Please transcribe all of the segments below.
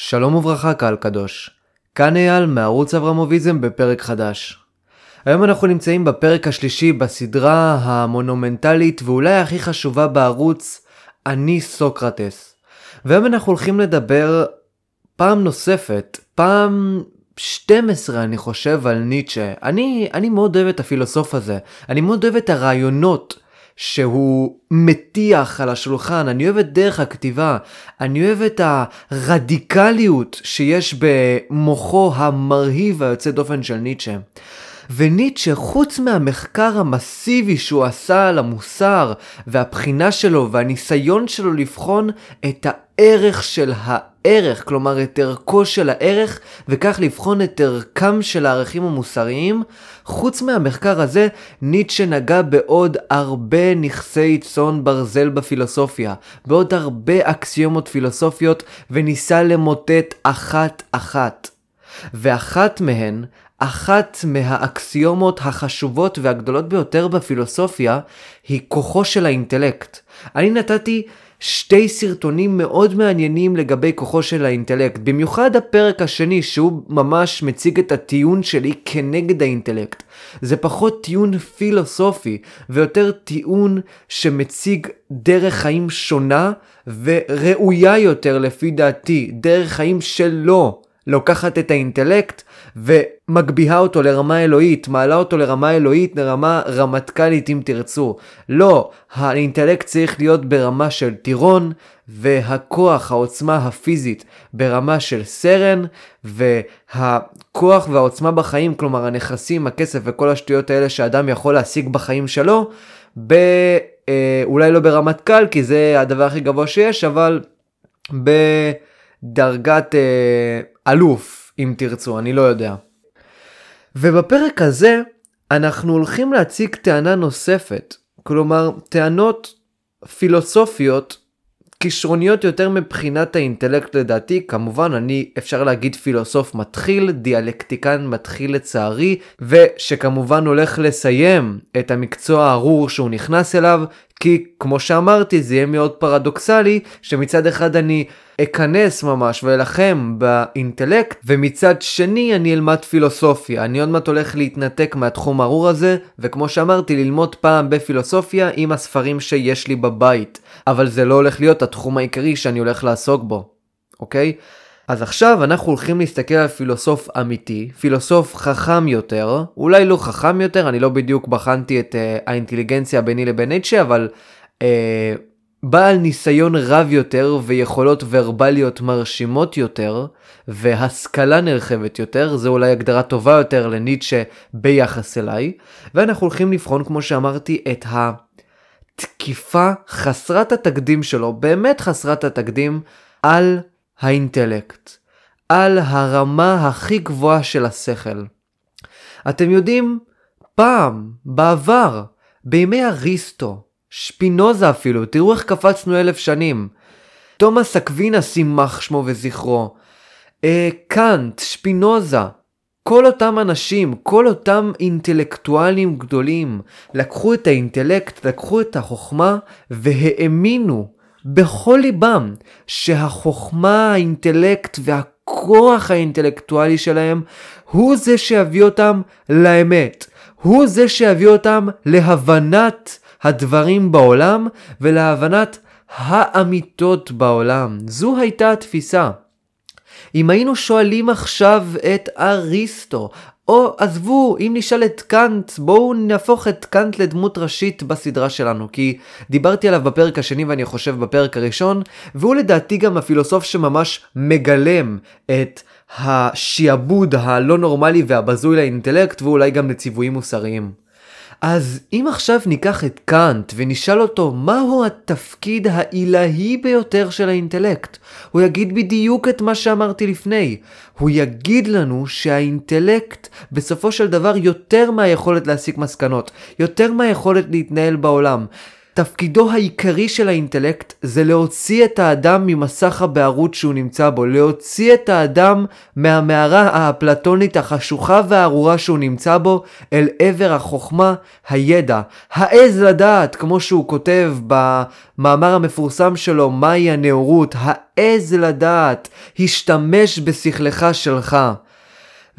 שלום וברכה קהל קדוש, כאן אייל מערוץ אברמוביזם בפרק חדש. היום אנחנו נמצאים בפרק השלישי בסדרה המונומנטלית ואולי הכי חשובה בערוץ, אני סוקרטס. והיום אנחנו הולכים לדבר פעם נוספת, פעם 12 אני חושב על ניטשה. אני, אני מאוד אוהב את הפילוסוף הזה, אני מאוד אוהב את הרעיונות. שהוא מטיח על השולחן, אני אוהב את דרך הכתיבה, אני אוהב את הרדיקליות שיש במוחו המרהיב והיוצא דופן של ניטשה. וניטשה, חוץ מהמחקר המסיבי שהוא עשה על המוסר והבחינה שלו והניסיון שלו לבחון את הערך של הערך, כלומר את ערכו של הערך, וכך לבחון את ערכם של הערכים המוסריים, חוץ מהמחקר הזה, ניטשה נגע בעוד הרבה נכסי צאן ברזל בפילוסופיה, בעוד הרבה אקסיומות פילוסופיות, וניסה למוטט אחת-אחת. ואחת מהן אחת מהאקסיומות החשובות והגדולות ביותר בפילוסופיה היא כוחו של האינטלקט. אני נתתי שתי סרטונים מאוד מעניינים לגבי כוחו של האינטלקט, במיוחד הפרק השני שהוא ממש מציג את הטיעון שלי כנגד האינטלקט. זה פחות טיעון פילוסופי ויותר טיעון שמציג דרך חיים שונה וראויה יותר לפי דעתי, דרך חיים שלו. לוקחת את האינטלקט ומגביהה אותו לרמה אלוהית, מעלה אותו לרמה אלוהית, לרמה רמטכ"לית אם תרצו. לא, האינטלקט צריך להיות ברמה של טירון, והכוח, העוצמה הפיזית ברמה של סרן, והכוח והעוצמה בחיים, כלומר הנכסים, הכסף וכל השטויות האלה שאדם יכול להשיג בחיים שלו, ב... אה, אולי לא ברמת קל, כי זה הדבר הכי גבוה שיש, אבל בדרגת אה, אלוף, אם תרצו, אני לא יודע. ובפרק הזה אנחנו הולכים להציג טענה נוספת, כלומר טענות פילוסופיות כישרוניות יותר מבחינת האינטלקט לדעתי, כמובן אני אפשר להגיד פילוסוף מתחיל, דיאלקטיקן מתחיל לצערי, ושכמובן הולך לסיים את המקצוע הארור שהוא נכנס אליו, כי כמו שאמרתי זה יהיה מאוד פרדוקסלי, שמצד אחד אני אכנס ממש ואלחם באינטלקט, ומצד שני אני אלמד פילוסופיה. אני עוד מעט הולך להתנתק מהתחום הארור הזה, וכמו שאמרתי, ללמוד פעם בפילוסופיה עם הספרים שיש לי בבית. אבל זה לא הולך להיות התחום העיקרי שאני הולך לעסוק בו, אוקיי? אז עכשיו אנחנו הולכים להסתכל על פילוסוף אמיתי, פילוסוף חכם יותר, אולי לא חכם יותר, אני לא בדיוק בחנתי את uh, האינטליגנציה ביני לבין ניטשה, אבל uh, בעל ניסיון רב יותר ויכולות ורבליות מרשימות יותר והשכלה נרחבת יותר, זה אולי הגדרה טובה יותר לניטשה ביחס אליי, ואנחנו הולכים לבחון כמו שאמרתי את התקיפה חסרת התקדים שלו, באמת חסרת התקדים, על האינטלקט, על הרמה הכי גבוהה של השכל. אתם יודעים, פעם, בעבר, בימי אריסטו, שפינוזה אפילו, תראו איך קפצנו אלף שנים. תומאס אקווינס יימח שמו וזכרו. אה, קאנט, שפינוזה, כל אותם אנשים, כל אותם אינטלקטואלים גדולים, לקחו את האינטלקט, לקחו את החוכמה והאמינו בכל ליבם שהחוכמה, האינטלקט והכוח האינטלקטואלי שלהם הוא זה שיביא אותם לאמת. הוא זה שיביא אותם להבנת הדברים בעולם ולהבנת האמיתות בעולם. זו הייתה התפיסה. אם היינו שואלים עכשיו את אריסטו, או עזבו, אם נשאל את קאנט, בואו נהפוך את קאנט לדמות ראשית בסדרה שלנו, כי דיברתי עליו בפרק השני ואני חושב בפרק הראשון, והוא לדעתי גם הפילוסוף שממש מגלם את השיעבוד הלא נורמלי והבזוי לאינטלקט, ואולי גם לציוויים מוסריים. אז אם עכשיו ניקח את קאנט ונשאל אותו מהו התפקיד העילאי ביותר של האינטלקט, הוא יגיד בדיוק את מה שאמרתי לפני. הוא יגיד לנו שהאינטלקט בסופו של דבר יותר מהיכולת להסיק מסקנות, יותר מהיכולת להתנהל בעולם. תפקידו העיקרי של האינטלקט זה להוציא את האדם ממסך הבערות שהוא נמצא בו, להוציא את האדם מהמערה האפלטונית החשוכה והארורה שהוא נמצא בו אל עבר החוכמה, הידע, העז לדעת, כמו שהוא כותב במאמר המפורסם שלו, מהי הנאורות, העז לדעת, השתמש בשכלך שלך.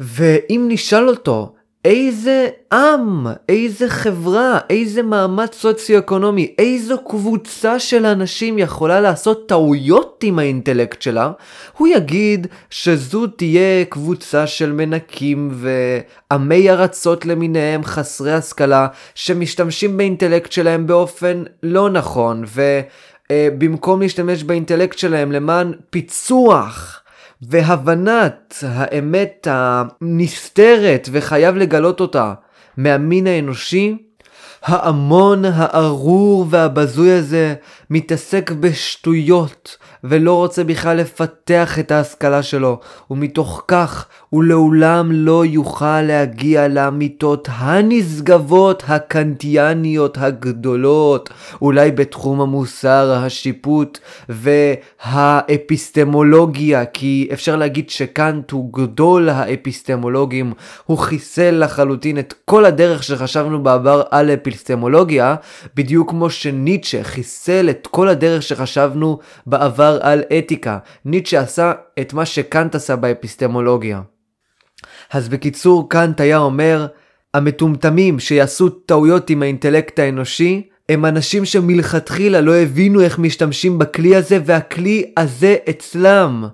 ואם נשאל אותו, איזה עם, איזה חברה, איזה מעמד סוציו-אקונומי, איזו קבוצה של אנשים יכולה לעשות טעויות עם האינטלקט שלה, הוא יגיד שזו תהיה קבוצה של מנקים ועמי ארצות למיניהם חסרי השכלה, שמשתמשים באינטלקט שלהם באופן לא נכון, ובמקום להשתמש באינטלקט שלהם למען פיצוח, והבנת האמת הנסתרת וחייב לגלות אותה מהמין האנושי, ההמון הארור והבזוי הזה מתעסק בשטויות ולא רוצה בכלל לפתח את ההשכלה שלו, ומתוך כך הוא לעולם לא יוכל להגיע לאמיתות הנשגבות הקנטיאניות הגדולות, אולי בתחום המוסר, השיפוט והאפיסטמולוגיה, כי אפשר להגיד שקאנט הוא גדול האפיסטמולוגים, הוא חיסל לחלוטין את כל הדרך שחשבנו בעבר על אפיסטמולוגיה, בדיוק כמו שניטשה חיסל את כל הדרך שחשבנו בעבר על אתיקה. ניטשה עשה את מה שקאנט עשה באפיסטמולוגיה. אז בקיצור, קאנט היה אומר, המטומטמים שיעשו טעויות עם האינטלקט האנושי, הם אנשים שמלכתחילה לא הבינו איך משתמשים בכלי הזה, והכלי הזה אצלם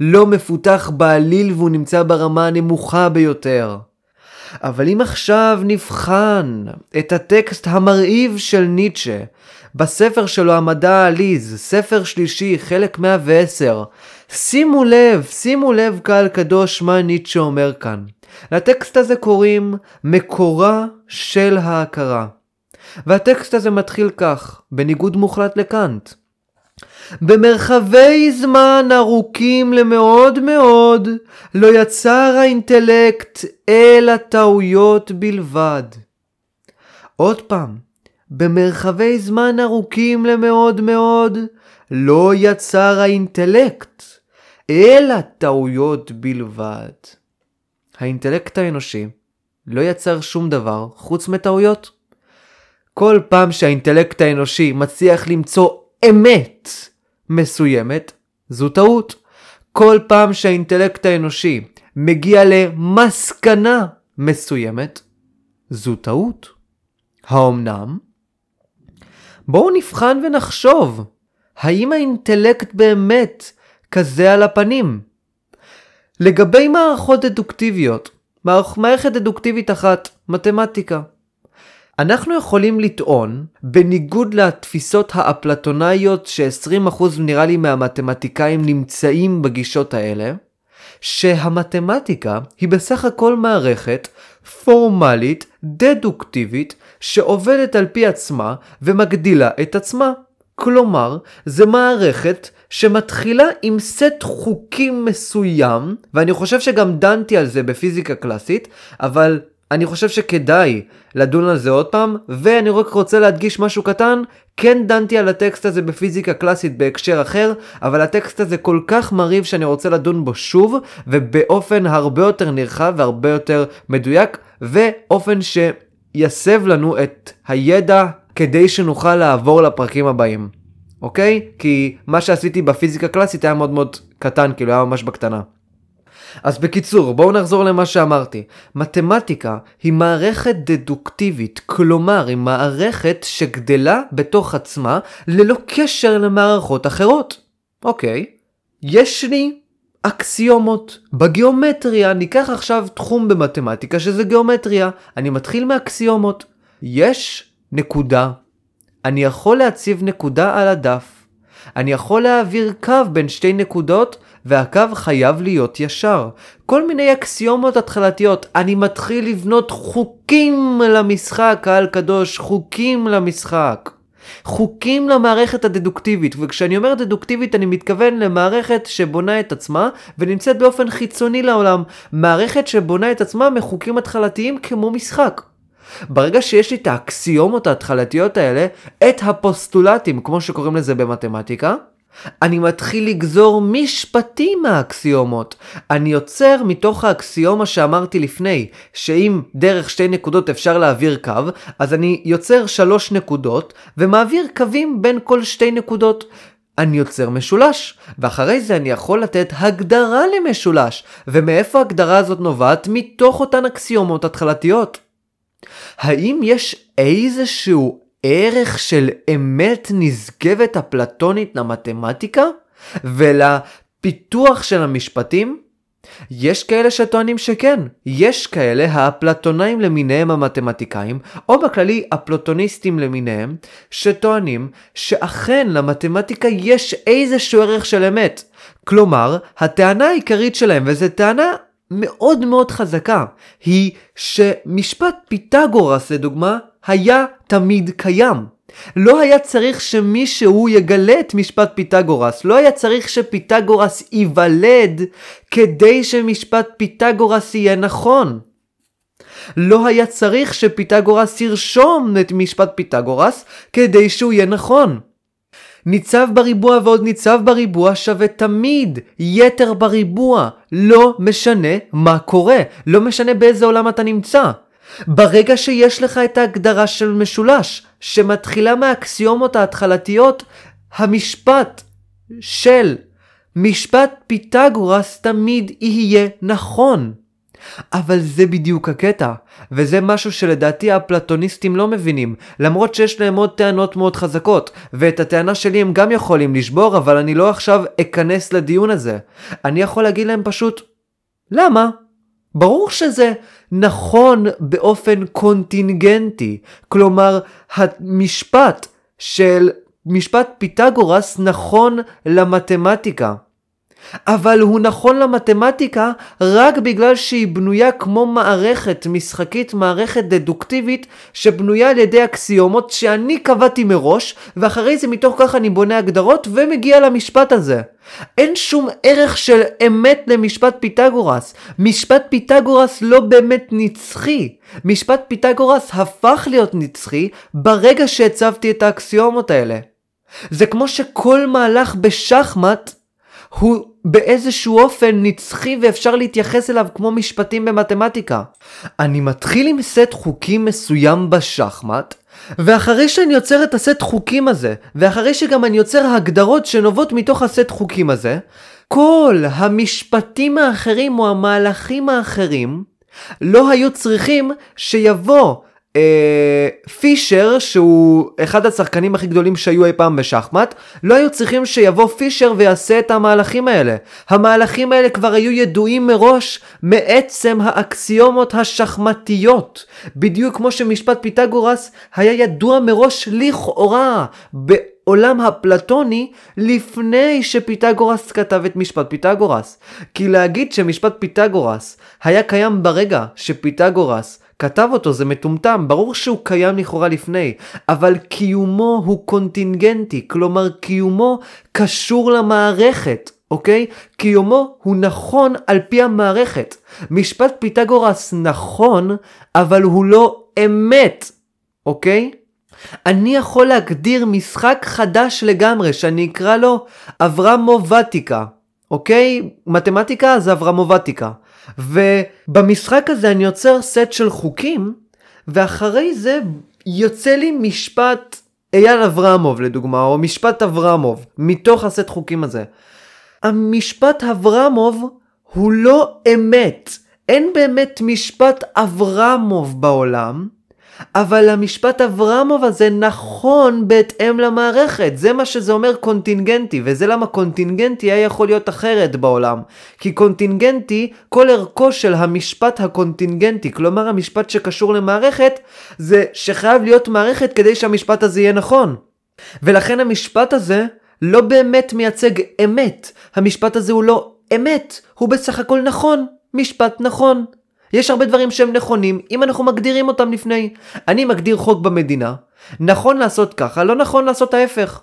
לא מפותח בעליל והוא נמצא ברמה הנמוכה ביותר. אבל אם עכשיו נבחן את הטקסט המרהיב של ניטשה, בספר שלו המדע העליז, ספר שלישי, חלק 110, שימו לב, שימו לב קהל קדוש מה ניטשה אומר כאן. לטקסט הזה קוראים מקורה של ההכרה. והטקסט הזה מתחיל כך, בניגוד מוחלט לקאנט. במרחבי זמן ארוכים למאוד מאוד, לא יצר האינטלקט אלא טעויות בלבד. עוד פעם, במרחבי זמן ארוכים למאוד מאוד, לא יצר האינטלקט אלא טעויות בלבד. האינטלקט האנושי לא יצר שום דבר חוץ מטעויות. כל פעם שהאינטלקט האנושי מצליח למצוא אמת מסוימת, זו טעות. כל פעם שהאינטלקט האנושי מגיע למסקנה מסוימת, זו טעות. האומנם? בואו נבחן ונחשוב, האם האינטלקט באמת כזה על הפנים? לגבי מערכות דדוקטיביות, מערכת דדוקטיבית אחת, מתמטיקה. אנחנו יכולים לטעון, בניגוד לתפיסות האפלטונאיות ש-20% נראה לי מהמתמטיקאים נמצאים בגישות האלה, שהמתמטיקה היא בסך הכל מערכת פורמלית, דדוקטיבית, שעובדת על פי עצמה ומגדילה את עצמה. כלומר, זה מערכת שמתחילה עם סט חוקים מסוים, ואני חושב שגם דנתי על זה בפיזיקה קלאסית, אבל אני חושב שכדאי לדון על זה עוד פעם, ואני רק רוצה להדגיש משהו קטן, כן דנתי על הטקסט הזה בפיזיקה קלאסית בהקשר אחר, אבל הטקסט הזה כל כך מרהיב שאני רוצה לדון בו שוב, ובאופן הרבה יותר נרחב והרבה יותר מדויק, ואופן שיסב לנו את הידע כדי שנוכל לעבור לפרקים הבאים. אוקיי? כי מה שעשיתי בפיזיקה קלאסית היה מאוד מאוד קטן, כאילו היה ממש בקטנה. אז בקיצור, בואו נחזור למה שאמרתי. מתמטיקה היא מערכת דדוקטיבית, כלומר היא מערכת שגדלה בתוך עצמה ללא קשר למערכות אחרות. אוקיי, יש לי אקסיומות. בגיאומטריה, ניקח עכשיו תחום במתמטיקה שזה גיאומטריה. אני מתחיל מאקסיומות. יש נקודה. אני יכול להציב נקודה על הדף. אני יכול להעביר קו בין שתי נקודות והקו חייב להיות ישר. כל מיני אקסיומות התחלתיות. אני מתחיל לבנות חוקים למשחק, קהל קדוש, חוקים למשחק. חוקים למערכת הדדוקטיבית, וכשאני אומר דדוקטיבית אני מתכוון למערכת שבונה את עצמה ונמצאת באופן חיצוני לעולם. מערכת שבונה את עצמה מחוקים התחלתיים כמו משחק. ברגע שיש לי את האקסיומות ההתחלתיות האלה, את הפוסטולטים, כמו שקוראים לזה במתמטיקה, אני מתחיל לגזור משפטים מהאקסיומות. אני יוצר מתוך האקסיומה שאמרתי לפני, שאם דרך שתי נקודות אפשר להעביר קו, אז אני יוצר שלוש נקודות, ומעביר קווים בין כל שתי נקודות. אני יוצר משולש, ואחרי זה אני יכול לתת הגדרה למשולש, ומאיפה ההגדרה הזאת נובעת? מתוך אותן אקסיומות התחלתיות. האם יש איזשהו ערך של אמת נשגבת הפלטונית למתמטיקה ולפיתוח של המשפטים? יש כאלה שטוענים שכן, יש כאלה האפלטונאים למיניהם המתמטיקאים, או בכללי הפלוטוניסטים למיניהם, שטוענים שאכן למתמטיקה יש איזשהו ערך של אמת. כלומר, הטענה העיקרית שלהם, וזו טענה מאוד מאוד חזקה, היא שמשפט פיתגורס לדוגמה, היה תמיד קיים. לא היה צריך שמישהו יגלה את משפט פיתגורס, לא היה צריך שפיתגורס ייוולד כדי שמשפט פיתגורס יהיה נכון. לא היה צריך שפיתגורס ירשום את משפט פיתגורס כדי שהוא יהיה נכון. ניצב בריבוע ועוד ניצב בריבוע שווה תמיד יתר בריבוע. לא משנה מה קורה, לא משנה באיזה עולם אתה נמצא. ברגע שיש לך את ההגדרה של משולש, שמתחילה מהאקסיומות ההתחלתיות, המשפט של משפט פיתגורס תמיד יהיה נכון. אבל זה בדיוק הקטע, וזה משהו שלדעתי האפלטוניסטים לא מבינים, למרות שיש להם עוד טענות מאוד חזקות, ואת הטענה שלי הם גם יכולים לשבור, אבל אני לא עכשיו אכנס לדיון הזה. אני יכול להגיד להם פשוט, למה? ברור שזה נכון באופן קונטינגנטי, כלומר המשפט של משפט פיתגורס נכון למתמטיקה. אבל הוא נכון למתמטיקה רק בגלל שהיא בנויה כמו מערכת משחקית, מערכת דדוקטיבית, שבנויה על ידי אקסיומות שאני קבעתי מראש, ואחרי זה מתוך כך אני בונה הגדרות ומגיע למשפט הזה. אין שום ערך של אמת למשפט פיתגורס. משפט פיתגורס לא באמת נצחי. משפט פיתגורס הפך להיות נצחי ברגע שהצבתי את האקסיומות האלה. זה כמו שכל מהלך בשחמט הוא באיזשהו אופן נצחי ואפשר להתייחס אליו כמו משפטים במתמטיקה. אני מתחיל עם סט חוקים מסוים בשחמט, ואחרי שאני יוצר את הסט חוקים הזה, ואחרי שגם אני יוצר הגדרות שנובעות מתוך הסט חוקים הזה, כל המשפטים האחרים או המהלכים האחרים לא היו צריכים שיבוא אה, פישר שהוא אחד השחקנים הכי גדולים שהיו אי פעם בשחמט לא היו צריכים שיבוא פישר ויעשה את המהלכים האלה. המהלכים האלה כבר היו ידועים מראש מעצם האקסיומות השחמטיות. בדיוק כמו שמשפט פיתגורס היה ידוע מראש לכאורה בעולם הפלטוני לפני שפיתגורס כתב את משפט פיתגורס. כי להגיד שמשפט פיתגורס היה קיים ברגע שפיתגורס כתב אותו, זה מטומטם, ברור שהוא קיים לכאורה לפני, אבל קיומו הוא קונטינגנטי, כלומר קיומו קשור למערכת, אוקיי? קיומו הוא נכון על פי המערכת. משפט פיתגורס נכון, אבל הוא לא אמת, אוקיי? אני יכול להגדיר משחק חדש לגמרי, שאני אקרא לו אברמובטיקה, אוקיי? מתמטיקה זה אברמובטיקה. ובמשחק הזה אני יוצר סט של חוקים, ואחרי זה יוצא לי משפט אייל אברמוב לדוגמה, או משפט אברמוב, מתוך הסט חוקים הזה. המשפט אברמוב הוא לא אמת. אין באמת משפט אברמוב בעולם, אבל המשפט אברמוב הזה נכון בהתאם למערכת. זה מה שזה אומר קונטינגנטי, וזה למה קונטינגנטי היה יכול להיות אחרת בעולם. כי קונטינגנטי, כל ערכו של המשפט הקונטינגנטי, כלומר המשפט שקשור למערכת, זה שחייב להיות מערכת כדי שהמשפט הזה יהיה נכון. ולכן המשפט הזה לא באמת מייצג אמת. המשפט הזה הוא לא אמת, הוא בסך הכל נכון. משפט נכון. יש הרבה דברים שהם נכונים אם אנחנו מגדירים אותם לפני. אני מגדיר חוק במדינה, נכון לעשות ככה, לא נכון לעשות ההפך.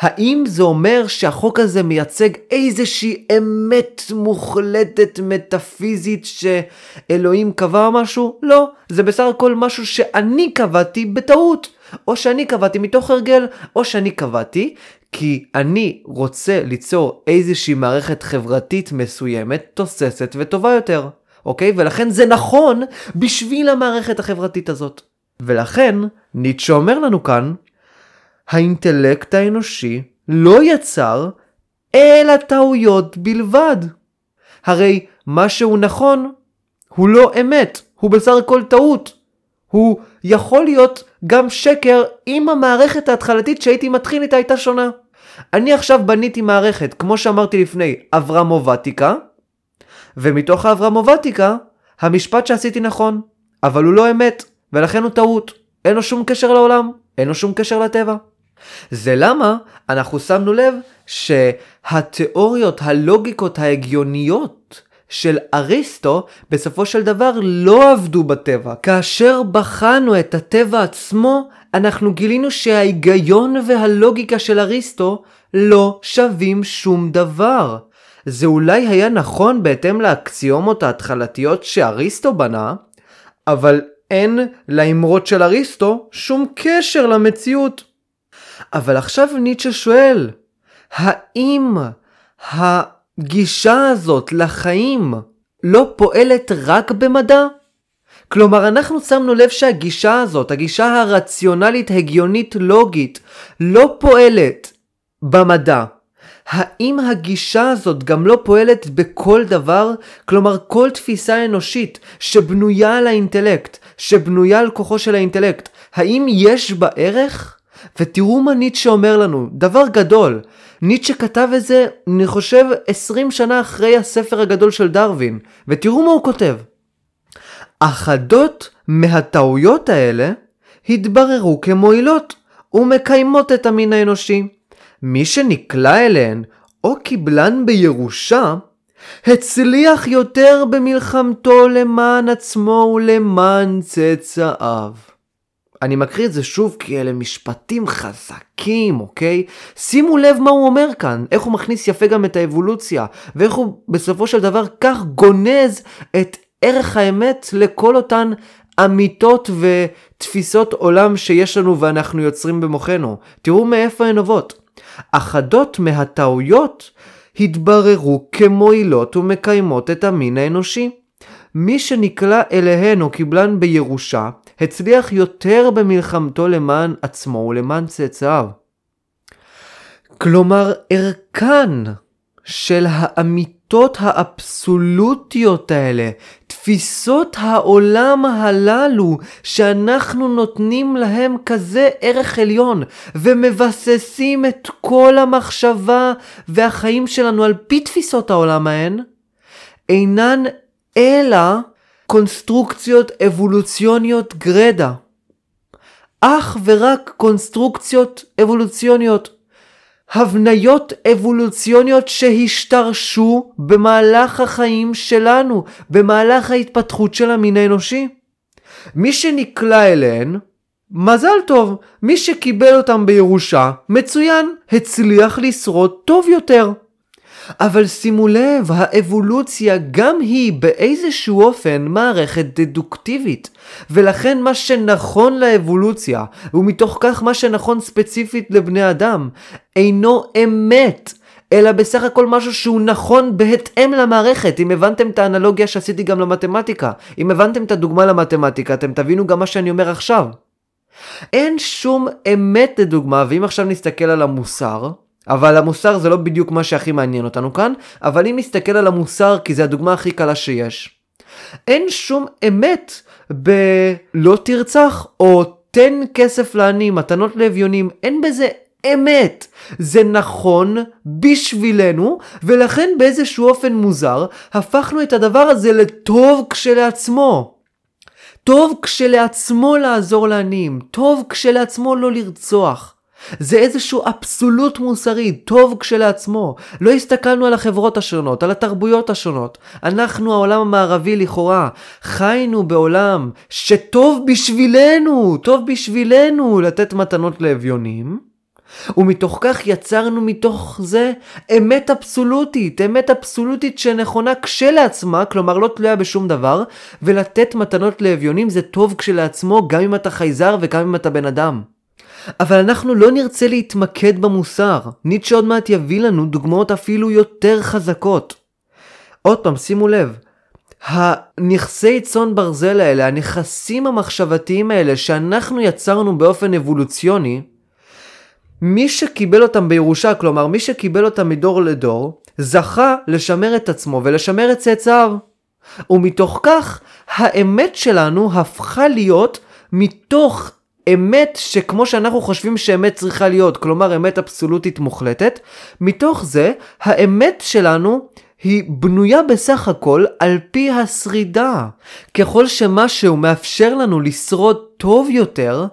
האם זה אומר שהחוק הזה מייצג איזושהי אמת מוחלטת מטאפיזית שאלוהים קבע משהו? לא, זה בסך הכל משהו שאני קבעתי בטעות. או שאני קבעתי מתוך הרגל, או שאני קבעתי כי אני רוצה ליצור איזושהי מערכת חברתית מסוימת, תוססת וטובה יותר. אוקיי? ולכן זה נכון בשביל המערכת החברתית הזאת. ולכן, ניטשה אומר לנו כאן, האינטלקט האנושי לא יצר אלא טעויות בלבד. הרי מה שהוא נכון הוא לא אמת, הוא בסך הכל טעות. הוא יכול להיות גם שקר אם המערכת ההתחלתית שהייתי מתחיל איתה הייתה שונה. אני עכשיו בניתי מערכת, כמו שאמרתי לפני, אברמובטיקה, ומתוך האברמובטיקה, המשפט שעשיתי נכון, אבל הוא לא אמת, ולכן הוא טעות. אין לו שום קשר לעולם, אין לו שום קשר לטבע. זה למה אנחנו שמנו לב שהתיאוריות, הלוגיקות ההגיוניות של אריסטו בסופו של דבר לא עבדו בטבע. כאשר בחנו את הטבע עצמו, אנחנו גילינו שההיגיון והלוגיקה של אריסטו לא שווים שום דבר. זה אולי היה נכון בהתאם לאקסיומות ההתחלתיות שאריסטו בנה, אבל אין לאמרות של אריסטו שום קשר למציאות. אבל עכשיו ניטשה שואל, האם הגישה הזאת לחיים לא פועלת רק במדע? כלומר, אנחנו שמנו לב שהגישה הזאת, הגישה הרציונלית, הגיונית, לוגית, לא פועלת במדע. האם הגישה הזאת גם לא פועלת בכל דבר? כלומר, כל תפיסה אנושית שבנויה על האינטלקט, שבנויה על כוחו של האינטלקט, האם יש בה ערך? ותראו מה ניטשה אומר לנו, דבר גדול. ניטשה כתב את זה, אני חושב, 20 שנה אחרי הספר הגדול של דרווין, ותראו מה הוא כותב. אחדות מהטעויות האלה התבררו כמועילות ומקיימות את המין האנושי. מי שנקלע אליהן או קיבלן בירושה, הצליח יותר במלחמתו למען עצמו ולמען צאצאיו. אני מקריא את זה שוב כי אלה משפטים חזקים, אוקיי? שימו לב מה הוא אומר כאן, איך הוא מכניס יפה גם את האבולוציה, ואיך הוא בסופו של דבר כך גונז את ערך האמת לכל אותן אמיתות ותפיסות עולם שיש לנו ואנחנו יוצרים במוחנו. תראו מאיפה הן נובעות. אחדות מהטעויות התבררו כמועילות ומקיימות את המין האנושי. מי שנקלע אליהן או קיבלן בירושה, הצליח יותר במלחמתו למען עצמו ולמען צאצאיו. כלומר, ערכן של האמיתות האבסולוטיות האלה, תפיסות העולם הללו שאנחנו נותנים להם כזה ערך עליון ומבססים את כל המחשבה והחיים שלנו על פי תפיסות העולם ההן, אינן אלא קונסטרוקציות אבולוציוניות גרדה. אך ורק קונסטרוקציות אבולוציוניות. הבניות אבולוציוניות שהשתרשו במהלך החיים שלנו, במהלך ההתפתחות של המין האנושי. מי שנקלע אליהן, מזל טוב, מי שקיבל אותם בירושה, מצוין, הצליח לשרוד טוב יותר. אבל שימו לב, האבולוציה גם היא באיזשהו אופן מערכת דדוקטיבית. ולכן מה שנכון לאבולוציה, ומתוך כך מה שנכון ספציפית לבני אדם, אינו אמת. אלא בסך הכל משהו שהוא נכון בהתאם למערכת. אם הבנתם את האנלוגיה שעשיתי גם למתמטיקה, אם הבנתם את הדוגמה למתמטיקה, אתם תבינו גם מה שאני אומר עכשיו. אין שום אמת לדוגמה, ואם עכשיו נסתכל על המוסר, אבל המוסר זה לא בדיוק מה שהכי מעניין אותנו כאן, אבל אם נסתכל על המוסר, כי זה הדוגמה הכי קלה שיש, אין שום אמת בלא תרצח, או תן כסף לעני, מתנות לאביונים, אין בזה אמת. זה נכון בשבילנו, ולכן באיזשהו אופן מוזר, הפכנו את הדבר הזה לטוב כשלעצמו. טוב כשלעצמו לעזור לעניים, טוב כשלעצמו לא לרצוח. זה איזשהו אבסולוט מוסרי, טוב כשלעצמו. לא הסתכלנו על החברות השונות, על התרבויות השונות. אנחנו, העולם המערבי לכאורה, חיינו בעולם שטוב בשבילנו, טוב בשבילנו לתת מתנות לאביונים, ומתוך כך יצרנו מתוך זה אמת אבסולוטית, אמת אבסולוטית שנכונה כשלעצמה, כלומר לא תלויה בשום דבר, ולתת מתנות לאביונים זה טוב כשלעצמו, גם אם אתה חייזר וגם אם אתה בן אדם. אבל אנחנו לא נרצה להתמקד במוסר. ניטשה עוד מעט יביא לנו דוגמאות אפילו יותר חזקות. עוד פעם, שימו לב, הנכסי צאן ברזל האלה, הנכסים המחשבתיים האלה שאנחנו יצרנו באופן אבולוציוני, מי שקיבל אותם בירושה, כלומר מי שקיבל אותם מדור לדור, זכה לשמר את עצמו ולשמר את צאצאיו. ומתוך כך, האמת שלנו הפכה להיות מתוך אמת שכמו שאנחנו חושבים שאמת צריכה להיות, כלומר אמת אבסולוטית מוחלטת, מתוך זה האמת שלנו היא בנויה בסך הכל על פי השרידה. ככל שמשהו מאפשר לנו לשרוד טוב יותר,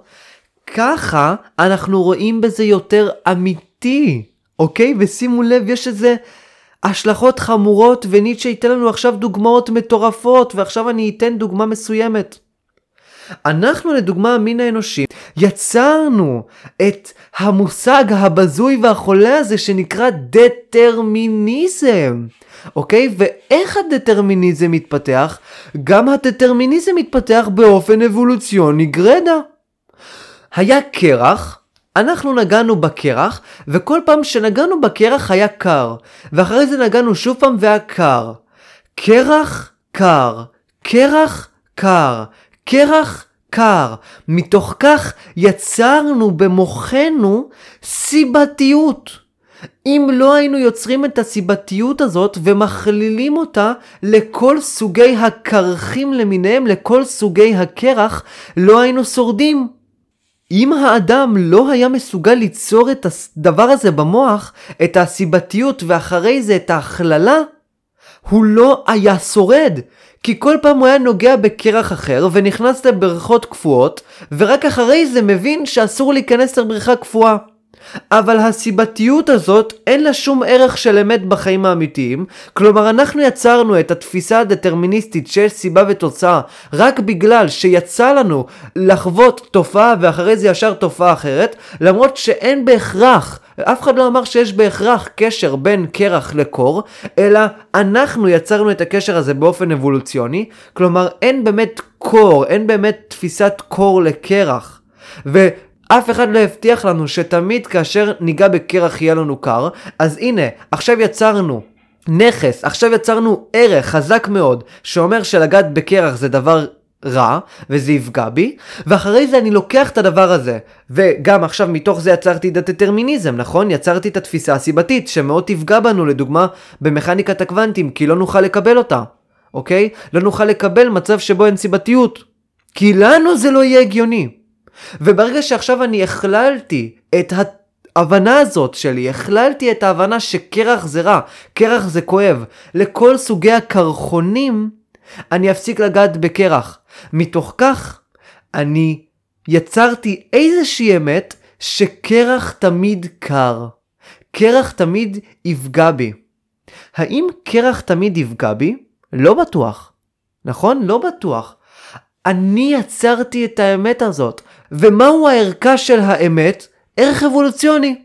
ככה אנחנו רואים בזה יותר אמיתי, אוקיי? ושימו לב, יש איזה השלכות חמורות, וניטשה ייתן לנו עכשיו דוגמאות מטורפות, ועכשיו אני אתן דוגמה מסוימת. אנחנו לדוגמה המין האנושי יצרנו את המושג הבזוי והחולה הזה שנקרא דטרמיניזם. אוקיי? ואיך הדטרמיניזם מתפתח? גם הדטרמיניזם מתפתח באופן אבולוציוני גרדה. היה קרח, אנחנו נגענו בקרח, וכל פעם שנגענו בקרח היה קר, ואחרי זה נגענו שוב פעם והיה קר. קרח, קר, קרח, קר, קרח, קר. מתוך כך יצרנו במוחנו סיבתיות. אם לא היינו יוצרים את הסיבתיות הזאת ומכלילים אותה לכל סוגי הקרחים למיניהם, לכל סוגי הקרח, לא היינו שורדים. אם האדם לא היה מסוגל ליצור את הדבר הזה במוח, את הסיבתיות ואחרי זה את ההכללה, הוא לא היה שורד. כי כל פעם הוא היה נוגע בקרח אחר ונכנס לבריכות קפואות, ורק אחרי זה מבין שאסור להיכנס לבריכה קפואה. אבל הסיבתיות הזאת אין לה שום ערך של אמת בחיים האמיתיים, כלומר אנחנו יצרנו את התפיסה הדטרמיניסטית שיש סיבה ותוצאה רק בגלל שיצא לנו לחוות תופעה ואחרי זה ישר תופעה אחרת, למרות שאין בהכרח אף אחד לא אמר שיש בהכרח קשר בין קרח לקור, אלא אנחנו יצרנו את הקשר הזה באופן אבולוציוני, כלומר אין באמת קור, אין באמת תפיסת קור לקרח. ו... אף אחד לא הבטיח לנו שתמיד כאשר ניגע בקרח יהיה לנו קר, אז הנה, עכשיו יצרנו נכס, עכשיו יצרנו ערך חזק מאוד, שאומר שלגעת בקרח זה דבר רע, וזה יפגע בי, ואחרי זה אני לוקח את הדבר הזה, וגם עכשיו מתוך זה יצרתי את הדטרמיניזם, נכון? יצרתי את התפיסה הסיבתית, שמאוד תפגע בנו, לדוגמה, במכניקת הקוונטים, כי לא נוכל לקבל אותה, אוקיי? לא נוכל לקבל מצב שבו אין סיבתיות. כי לנו זה לא יהיה הגיוני. וברגע שעכשיו אני הכללתי את ההבנה הזאת שלי, הכללתי את ההבנה שקרח זה רע, קרח זה כואב, לכל סוגי הקרחונים, אני אפסיק לגעת בקרח. מתוך כך, אני יצרתי איזושהי אמת שקרח תמיד קר. קרח תמיד יפגע בי. האם קרח תמיד יפגע בי? לא בטוח. נכון? לא בטוח. אני יצרתי את האמת הזאת. ומהו הערכה של האמת? ערך אבולוציוני.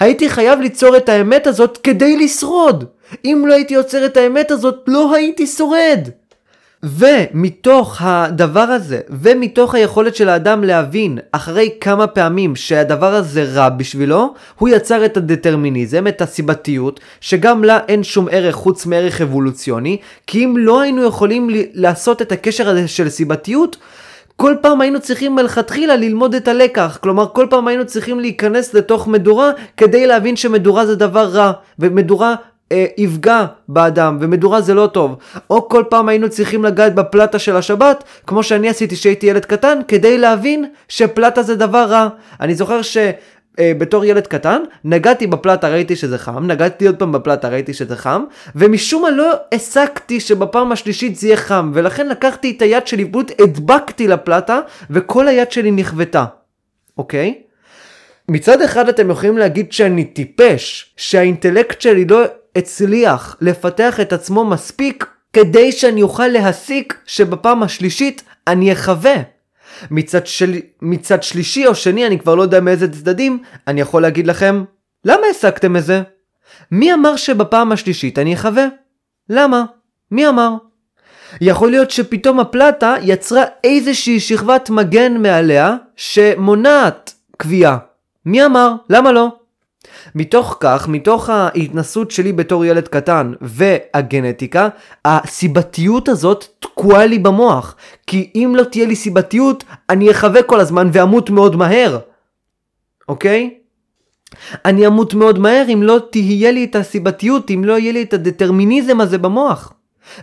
הייתי חייב ליצור את האמת הזאת כדי לשרוד. אם לא הייתי יוצר את האמת הזאת, לא הייתי שורד. ומתוך הדבר הזה, ומתוך היכולת של האדם להבין אחרי כמה פעמים שהדבר הזה רע בשבילו, הוא יצר את הדטרמיניזם, את הסיבתיות, שגם לה אין שום ערך חוץ מערך אבולוציוני, כי אם לא היינו יכולים לעשות את הקשר הזה של סיבתיות, כל פעם היינו צריכים מלכתחילה ללמוד את הלקח, כלומר כל פעם היינו צריכים להיכנס לתוך מדורה כדי להבין שמדורה זה דבר רע, ומדורה אה, יפגע באדם, ומדורה זה לא טוב. או כל פעם היינו צריכים לגעת בפלטה של השבת, כמו שאני עשיתי כשהייתי ילד קטן, כדי להבין שפלטה זה דבר רע. אני זוכר ש... אה, בתור ילד קטן, נגעתי בפלטה ראיתי שזה חם, נגעתי עוד פעם בפלטה ראיתי שזה חם, ומשום מה לא הסקתי שבפעם השלישית זה יהיה חם, ולכן לקחתי את היד שלי ופשוט הדבקתי לפלטה, וכל היד שלי נכוותה, אוקיי? מצד אחד אתם יכולים להגיד שאני טיפש, שהאינטלקט שלי לא הצליח לפתח את עצמו מספיק כדי שאני אוכל להסיק שבפעם השלישית אני אחווה. מצד, של... מצד שלישי או שני, אני כבר לא יודע מאיזה צדדים, אני יכול להגיד לכם, למה הסקתם את זה? מי אמר שבפעם השלישית אני אחווה? למה? מי אמר? יכול להיות שפתאום הפלטה יצרה איזושהי שכבת מגן מעליה שמונעת קביעה. מי אמר? למה לא? מתוך כך, מתוך ההתנסות שלי בתור ילד קטן והגנטיקה, הסיבתיות הזאת תקועה לי במוח. כי אם לא תהיה לי סיבתיות, אני אחווה כל הזמן ואמות מאוד מהר. אוקיי? אני אמות מאוד מהר אם לא תהיה לי את הסיבתיות, אם לא יהיה לי את הדטרמיניזם הזה במוח.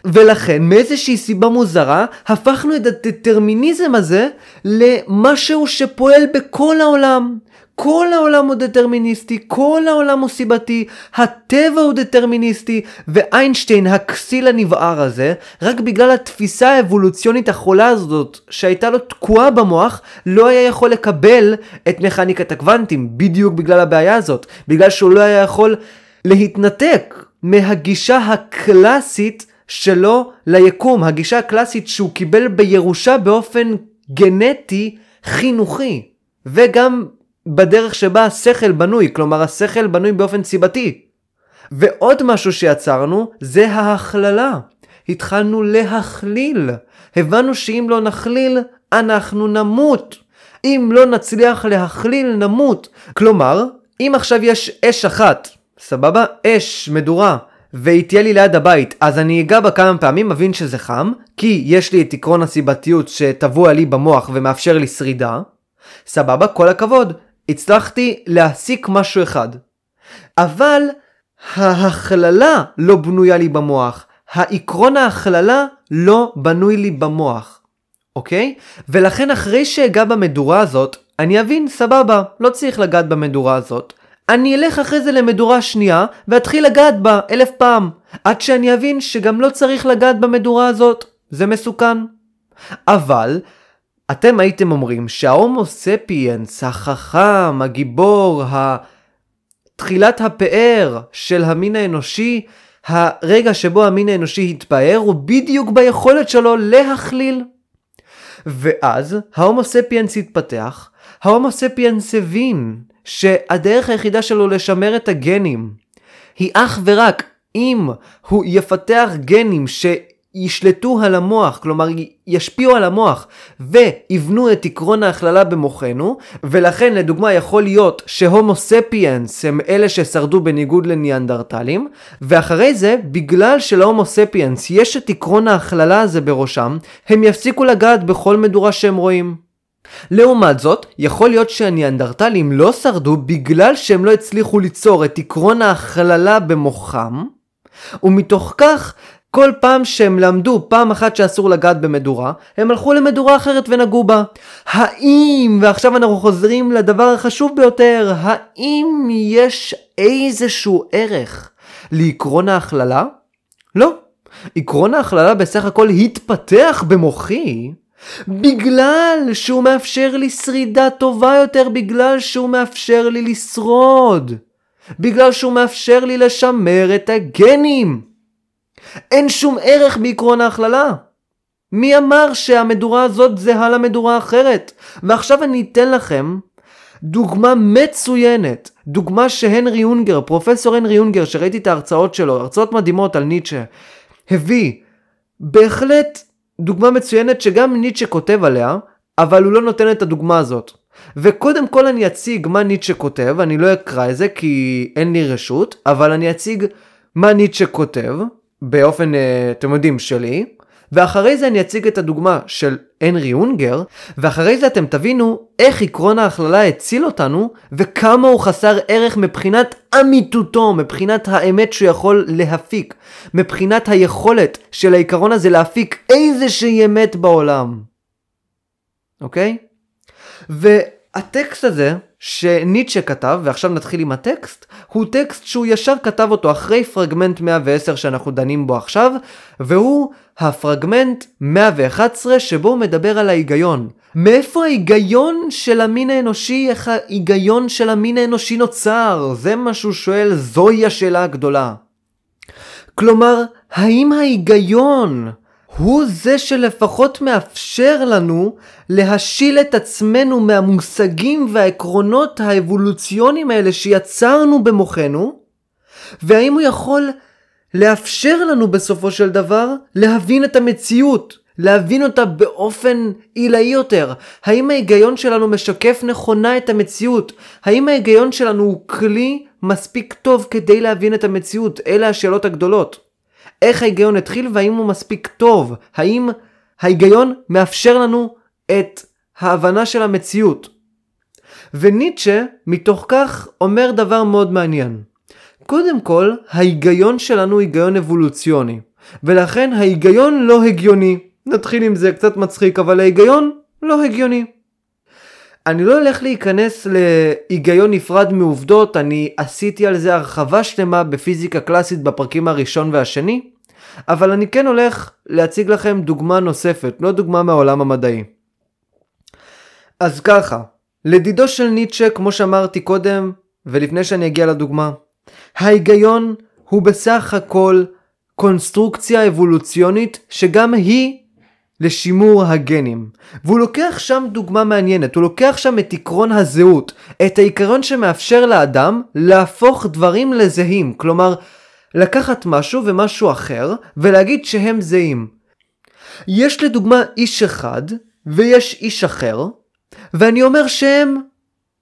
ולכן מאיזושהי סיבה מוזרה הפכנו את הדטרמיניזם הזה למשהו שפועל בכל העולם. כל העולם הוא דטרמיניסטי, כל העולם הוא סיבתי, הטבע הוא דטרמיניסטי, ואיינשטיין, הכסיל הנבער הזה, רק בגלל התפיסה האבולוציונית החולה הזאת, שהייתה לו תקועה במוח, לא היה יכול לקבל את מכניקת הקוונטים, בדיוק בגלל הבעיה הזאת, בגלל שהוא לא היה יכול להתנתק מהגישה הקלאסית שלו ליקום, הגישה הקלאסית שהוא קיבל בירושה באופן גנטי חינוכי, וגם בדרך שבה השכל בנוי, כלומר השכל בנוי באופן סיבתי. ועוד משהו שיצרנו זה ההכללה. התחלנו להכליל. הבנו שאם לא נכליל, אנחנו נמות. אם לא נצליח להכליל, נמות. כלומר, אם עכשיו יש אש אחת, סבבה? אש, מדורה, והיא תהיה לי ליד הבית, אז אני אגע בה כמה פעמים, מבין שזה חם, כי יש לי את עקרון הסיבתיות שטבוע לי במוח ומאפשר לי שרידה. סבבה, כל הכבוד. הצלחתי להסיק משהו אחד. אבל ההכללה לא בנויה לי במוח. העקרון ההכללה לא בנוי לי במוח. אוקיי? ולכן אחרי שאגע במדורה הזאת, אני אבין, סבבה, לא צריך לגעת במדורה הזאת. אני אלך אחרי זה למדורה שנייה, ואתחיל לגעת בה אלף פעם. עד שאני אבין שגם לא צריך לגעת במדורה הזאת. זה מסוכן. אבל אתם הייתם אומרים שההומו ספיאנס, החכם, הגיבור, תחילת הפאר של המין האנושי, הרגע שבו המין האנושי התפאר הוא בדיוק ביכולת שלו להכליל. ואז ההומו ספיאנס התפתח, ההומו ספיאנס הבין שהדרך היחידה שלו לשמר את הגנים היא אך ורק אם הוא יפתח גנים ש... ישלטו על המוח, כלומר ישפיעו על המוח ויבנו את עקרון ההכללה במוחנו, ולכן לדוגמה יכול להיות שהומו ספיאנס הם אלה ששרדו בניגוד לניאנדרטלים, ואחרי זה, בגלל שלהומו ספיאנס יש את עקרון ההכללה הזה בראשם, הם יפסיקו לגעת בכל מדורה שהם רואים. לעומת זאת, יכול להיות שהניאנדרטלים לא שרדו בגלל שהם לא הצליחו ליצור את עקרון ההכללה במוחם, ומתוך כך כל פעם שהם למדו פעם אחת שאסור לגעת במדורה, הם הלכו למדורה אחרת ונגעו בה. האם, ועכשיו אנחנו חוזרים לדבר החשוב ביותר, האם יש איזשהו ערך לעקרון ההכללה? לא. עקרון ההכללה בסך הכל התפתח במוחי בגלל שהוא מאפשר לי שרידה טובה יותר, בגלל שהוא מאפשר לי לשרוד. בגלל שהוא מאפשר לי לשמר את הגנים. אין שום ערך בעקרון ההכללה. מי אמר שהמדורה הזאת זהה למדורה האחרת? ועכשיו אני אתן לכם דוגמה מצוינת, דוגמה שהנרי יונגר, פרופסור הנרי יונגר, שראיתי את ההרצאות שלו, הרצאות מדהימות על ניטשה, הביא בהחלט דוגמה מצוינת שגם ניטשה כותב עליה, אבל הוא לא נותן את הדוגמה הזאת. וקודם כל אני אציג מה ניטשה כותב, אני לא אקרא את זה כי אין לי רשות, אבל אני אציג מה ניטשה כותב, באופן, אה, אתם יודעים, שלי, ואחרי זה אני אציג את הדוגמה של הנרי אונגר, ואחרי זה אתם תבינו איך עקרון ההכללה הציל אותנו, וכמה הוא חסר ערך מבחינת אמיתותו, מבחינת האמת שהוא יכול להפיק, מבחינת היכולת של העיקרון הזה להפיק איזושהי אמת בעולם. אוקיי? והטקסט הזה שניטשה כתב, ועכשיו נתחיל עם הטקסט, הוא טקסט שהוא ישר כתב אותו אחרי פרגמנט 110 שאנחנו דנים בו עכשיו, והוא הפרגמנט 111 שבו הוא מדבר על ההיגיון. מאיפה ההיגיון של המין האנושי, איך ההיגיון של המין האנושי נוצר? זה מה שהוא שואל, זוהי השאלה הגדולה. כלומר, האם ההיגיון הוא זה שלפחות מאפשר לנו להשיל את עצמנו מהמושגים והעקרונות האבולוציוניים האלה שיצרנו במוחנו, והאם הוא יכול לאפשר לנו בסופו של דבר להבין את המציאות, להבין אותה באופן עילאי יותר. האם ההיגיון שלנו משקף נכונה את המציאות? האם ההיגיון שלנו הוא כלי מספיק טוב כדי להבין את המציאות? אלה השאלות הגדולות. איך ההיגיון התחיל והאם הוא מספיק טוב? האם ההיגיון מאפשר לנו את ההבנה של המציאות? וניטשה מתוך כך אומר דבר מאוד מעניין. קודם כל, ההיגיון שלנו הוא היגיון אבולוציוני, ולכן ההיגיון לא הגיוני. נתחיל עם זה קצת מצחיק, אבל ההיגיון לא הגיוני. אני לא הולך להיכנס להיגיון נפרד מעובדות, אני עשיתי על זה הרחבה שלמה בפיזיקה קלאסית בפרקים הראשון והשני, אבל אני כן הולך להציג לכם דוגמה נוספת, לא דוגמה מהעולם המדעי. אז ככה, לדידו של ניטשה, כמו שאמרתי קודם, ולפני שאני אגיע לדוגמה, ההיגיון הוא בסך הכל קונסטרוקציה אבולוציונית שגם היא לשימור הגנים. והוא לוקח שם דוגמה מעניינת, הוא לוקח שם את עקרון הזהות, את העיקרון שמאפשר לאדם להפוך דברים לזהים, כלומר לקחת משהו ומשהו אחר ולהגיד שהם זהים. יש לדוגמה איש אחד ויש איש אחר, ואני אומר שהם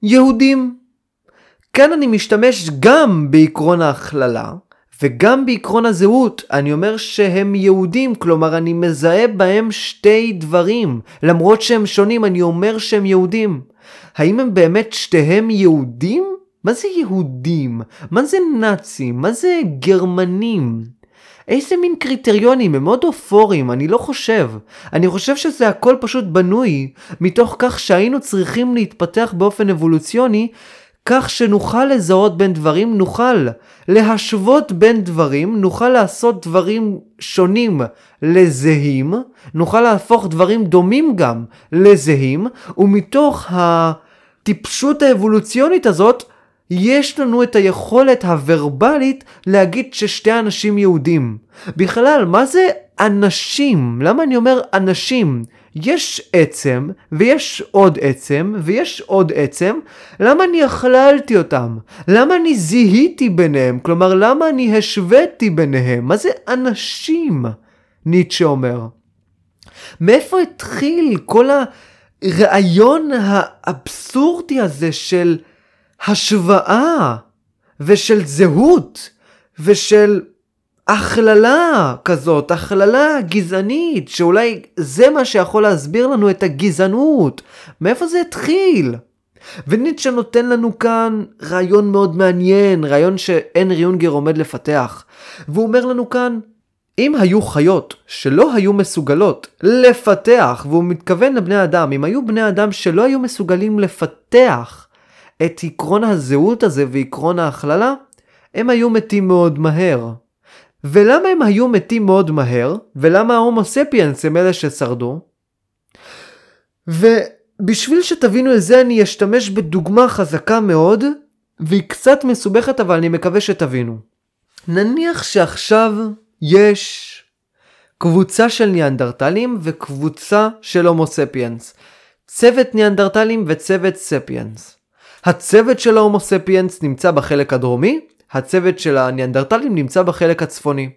יהודים. כאן אני משתמש גם בעקרון ההכללה, וגם בעקרון הזהות, אני אומר שהם יהודים, כלומר אני מזהה בהם שתי דברים. למרות שהם שונים, אני אומר שהם יהודים. האם הם באמת שתיהם יהודים? מה זה יהודים? מה זה נאצים? מה זה גרמנים? איזה מין קריטריונים הם מאוד אופוריים, אני לא חושב. אני חושב שזה הכל פשוט בנוי מתוך כך שהיינו צריכים להתפתח באופן אבולוציוני כך שנוכל לזהות בין דברים, נוכל להשוות בין דברים, נוכל לעשות דברים שונים לזהים, נוכל להפוך דברים דומים גם לזהים, ומתוך הטיפשות האבולוציונית הזאת, יש לנו את היכולת הוורבלית להגיד ששתי אנשים יהודים. בכלל, מה זה אנשים? למה אני אומר אנשים? יש עצם, ויש עוד עצם, ויש עוד עצם, למה אני הכללתי אותם? למה אני זיהיתי ביניהם? כלומר, למה אני השוויתי ביניהם? מה זה אנשים? ניטשה אומר. מאיפה התחיל כל הרעיון האבסורדי הזה של השוואה, ושל זהות, ושל הכללה כזאת, הכללה גזענית, שאולי זה מה שיכול להסביר לנו את הגזענות. מאיפה זה התחיל? וניטשה נותן לנו כאן רעיון מאוד מעניין, רעיון שהנרי יונגר עומד לפתח. והוא אומר לנו כאן, אם היו חיות שלא היו מסוגלות לפתח, והוא מתכוון לבני אדם, אם היו בני אדם שלא היו מסוגלים לפתח את עקרון הזהות הזה ועקרון ההכללה, הם היו מתים מאוד מהר. ולמה הם היו מתים מאוד מהר? ולמה ההומו ספיאנס הם אלה ששרדו? ובשביל שתבינו את זה אני אשתמש בדוגמה חזקה מאוד, והיא קצת מסובכת אבל אני מקווה שתבינו. נניח שעכשיו יש קבוצה של ניאנדרטלים וקבוצה של הומו ספיאנס. צוות ניאנדרטלים וצוות ספיאנס. הצוות של ההומו ספיאנס נמצא בחלק הדרומי, הצוות של הניאנדרטלים נמצא בחלק הצפוני.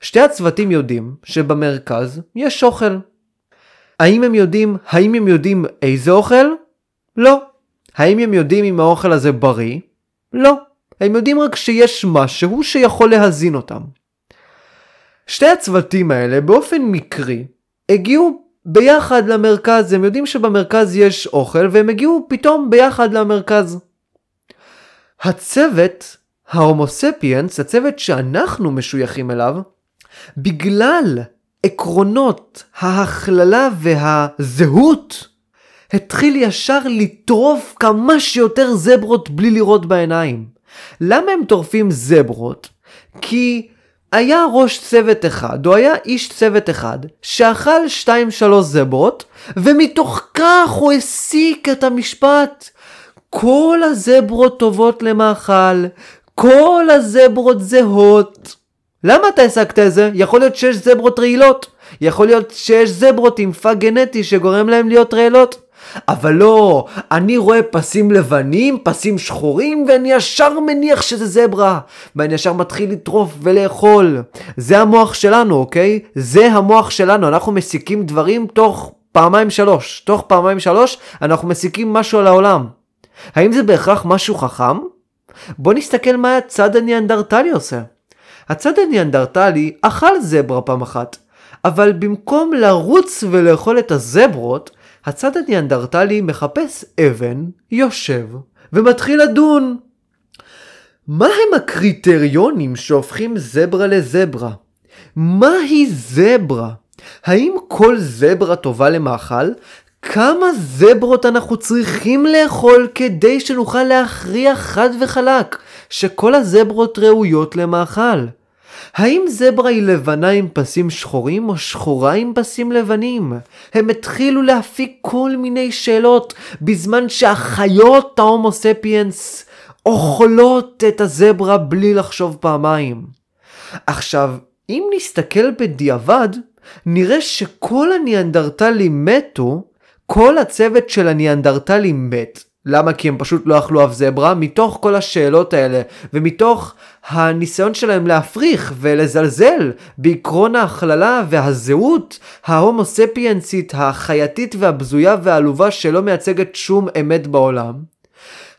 שתי הצוותים יודעים שבמרכז יש אוכל. האם הם יודעים, האם הם יודעים איזה אוכל? לא. האם הם יודעים אם האוכל הזה בריא? לא. הם יודעים רק שיש משהו שיכול להזין אותם. שתי הצוותים האלה באופן מקרי הגיעו ביחד למרכז, הם יודעים שבמרכז יש אוכל והם הגיעו פתאום ביחד למרכז. הצוות ההומוספיאנס, הצוות שאנחנו משויכים אליו, בגלל עקרונות ההכללה והזהות, התחיל ישר לטרוף כמה שיותר זברות בלי לראות בעיניים. למה הם טורפים זברות? כי היה ראש צוות אחד, או היה איש צוות אחד, שאכל 2-3 זברות, ומתוך כך הוא הסיק את המשפט. כל הזברות טובות למאכל, כל הזברות זהות. למה אתה השגת את זה? יכול להיות שיש זברות רעילות. יכול להיות שיש זברות עם פאג גנטי שגורם להם להיות רעילות. אבל לא, אני רואה פסים לבנים, פסים שחורים, ואני ישר מניח שזה זברה. ואני ישר מתחיל לטרוף ולאכול. זה המוח שלנו, אוקיי? זה המוח שלנו, אנחנו מסיקים דברים תוך פעמיים שלוש. תוך פעמיים שלוש אנחנו מסיקים משהו על העולם. האם זה בהכרח משהו חכם? בוא נסתכל מה הצד הניאנדרטלי עושה. הצד הניאנדרטלי אכל זברה פעם אחת, אבל במקום לרוץ ולאכול את הזברות, הצד הניאנדרטלי מחפש אבן, יושב, ומתחיל לדון. מה הם הקריטריונים שהופכים זברה לזברה? מהי זברה? האם כל זברה טובה למאכל? כמה זברות אנחנו צריכים לאכול כדי שנוכל להכריע חד וחלק שכל הזברות ראויות למאכל? האם זברה היא לבנה עם פסים שחורים או שחורה עם פסים לבנים? הם התחילו להפיק כל מיני שאלות בזמן שהחיות ההומו ספיאנס אוכלות את הזברה בלי לחשוב פעמיים. עכשיו, אם נסתכל בדיעבד, נראה שכל הניאנדרטלים מתו, כל הצוות של הניאנדרטלים מת. למה? כי הם פשוט לא אכלו אף זברה, מתוך כל השאלות האלה, ומתוך הניסיון שלהם להפריך ולזלזל בעקרון ההכללה והזהות ההומו ספיאנסית החייתית והבזויה והעלובה שלא מייצגת שום אמת בעולם.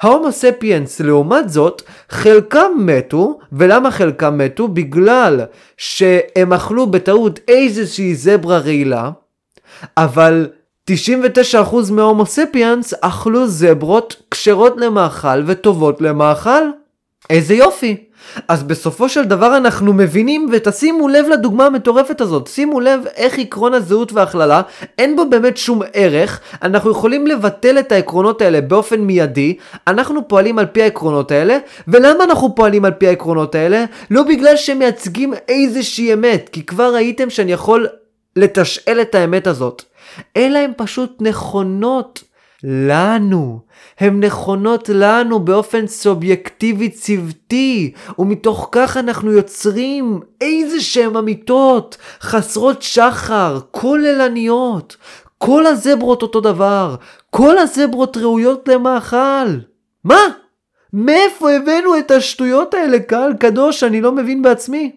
ההומו ספיאנס לעומת זאת, חלקם מתו, ולמה חלקם מתו? בגלל שהם אכלו בטעות איזושהי זברה רעילה, אבל 99% מההומו ספיאנס אכלו זברות כשרות למאכל וטובות למאכל. איזה יופי. אז בסופו של דבר אנחנו מבינים, ותשימו לב לדוגמה המטורפת הזאת, שימו לב איך עקרון הזהות והכללה, אין בו באמת שום ערך, אנחנו יכולים לבטל את העקרונות האלה באופן מיידי, אנחנו פועלים על פי העקרונות האלה, ולמה אנחנו פועלים על פי העקרונות האלה? לא בגלל שהם מייצגים איזושהי אמת, כי כבר ראיתם שאני יכול לתשאל את האמת הזאת. אלא הן פשוט נכונות לנו. הן נכונות לנו באופן סובייקטיבי צוותי, ומתוך כך אנחנו יוצרים איזה שהן אמיתות, חסרות שחר, כוללניות. כל הזברות אותו דבר, כל הזברות ראויות למאכל. מה? מאיפה הבאנו את השטויות האלה, קהל קדוש, אני לא מבין בעצמי?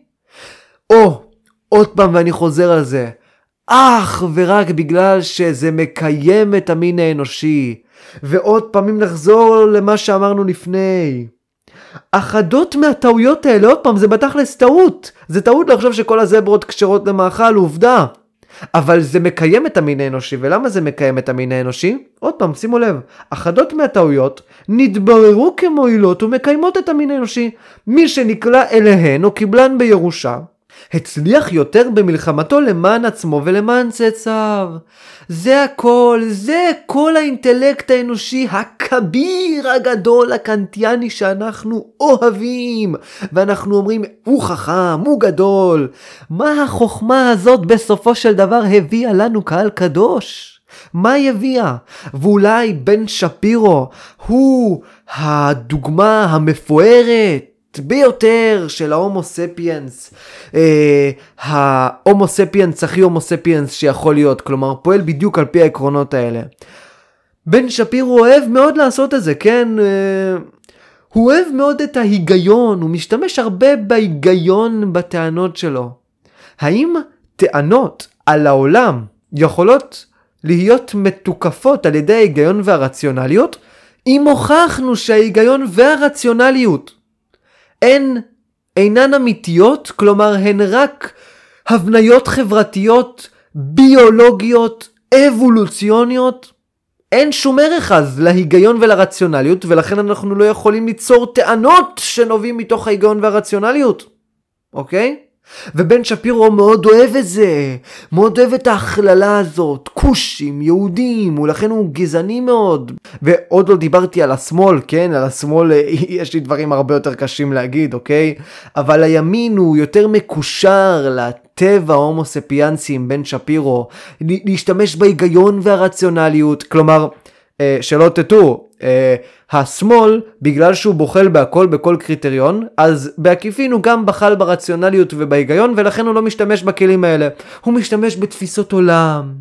או, עוד פעם ואני חוזר על זה. אך ורק בגלל שזה מקיים את המין האנושי. ועוד פעמים נחזור למה שאמרנו לפני. אחדות מהטעויות האלה, עוד פעם, זה בתכלס טעות. זה טעות לחשוב שכל הזברות כשרות למאכל, עובדה. אבל זה מקיים את המין האנושי, ולמה זה מקיים את המין האנושי? עוד פעם, שימו לב, אחדות מהטעויות נתבררו כמועילות ומקיימות את המין האנושי. מי שנקלע אליהן או קיבלן בירושה, הצליח יותר במלחמתו למען עצמו ולמען צאצאיו. זה הכל, זה כל האינטלקט האנושי הכביר הגדול הקנטיאני שאנחנו אוהבים. ואנחנו אומרים, הוא חכם, הוא גדול. מה החוכמה הזאת בסופו של דבר הביאה לנו קהל קדוש? מה היא הביאה? ואולי בן שפירו הוא הדוגמה המפוארת ביותר של ההומו ספיאנס, אה, ההומו ספיאנס הכי הומו ספיאנס שיכול להיות, כלומר פועל בדיוק על פי העקרונות האלה. בן שפירו אוהב מאוד לעשות את זה, כן? אה, הוא אוהב מאוד את ההיגיון, הוא משתמש הרבה בהיגיון בטענות שלו. האם טענות על העולם יכולות להיות מתוקפות על ידי ההיגיון והרציונליות? אם הוכחנו שההיגיון והרציונליות הן אינן אמיתיות, כלומר הן רק הבניות חברתיות, ביולוגיות, אבולוציוניות. אין שום ערך אז להיגיון ולרציונליות, ולכן אנחנו לא יכולים ליצור טענות שנובעים מתוך ההיגיון והרציונליות, אוקיי? ובן שפירו מאוד אוהב את זה, מאוד אוהב את ההכללה הזאת, כושים, יהודים, ולכן הוא גזעני מאוד. ועוד לא דיברתי על השמאל, כן? על השמאל אה, יש לי דברים הרבה יותר קשים להגיד, אוקיי? אבל הימין הוא יותר מקושר לטבע ההומו ספיאנסי עם בן שפירו, להשתמש בהיגיון והרציונליות, כלומר... אה, שלא תטעו, אה, השמאל, בגלל שהוא בוחל בהכל בכל קריטריון, אז בעקיפין הוא גם בחל ברציונליות ובהיגיון, ולכן הוא לא משתמש בכלים האלה. הוא משתמש בתפיסות עולם,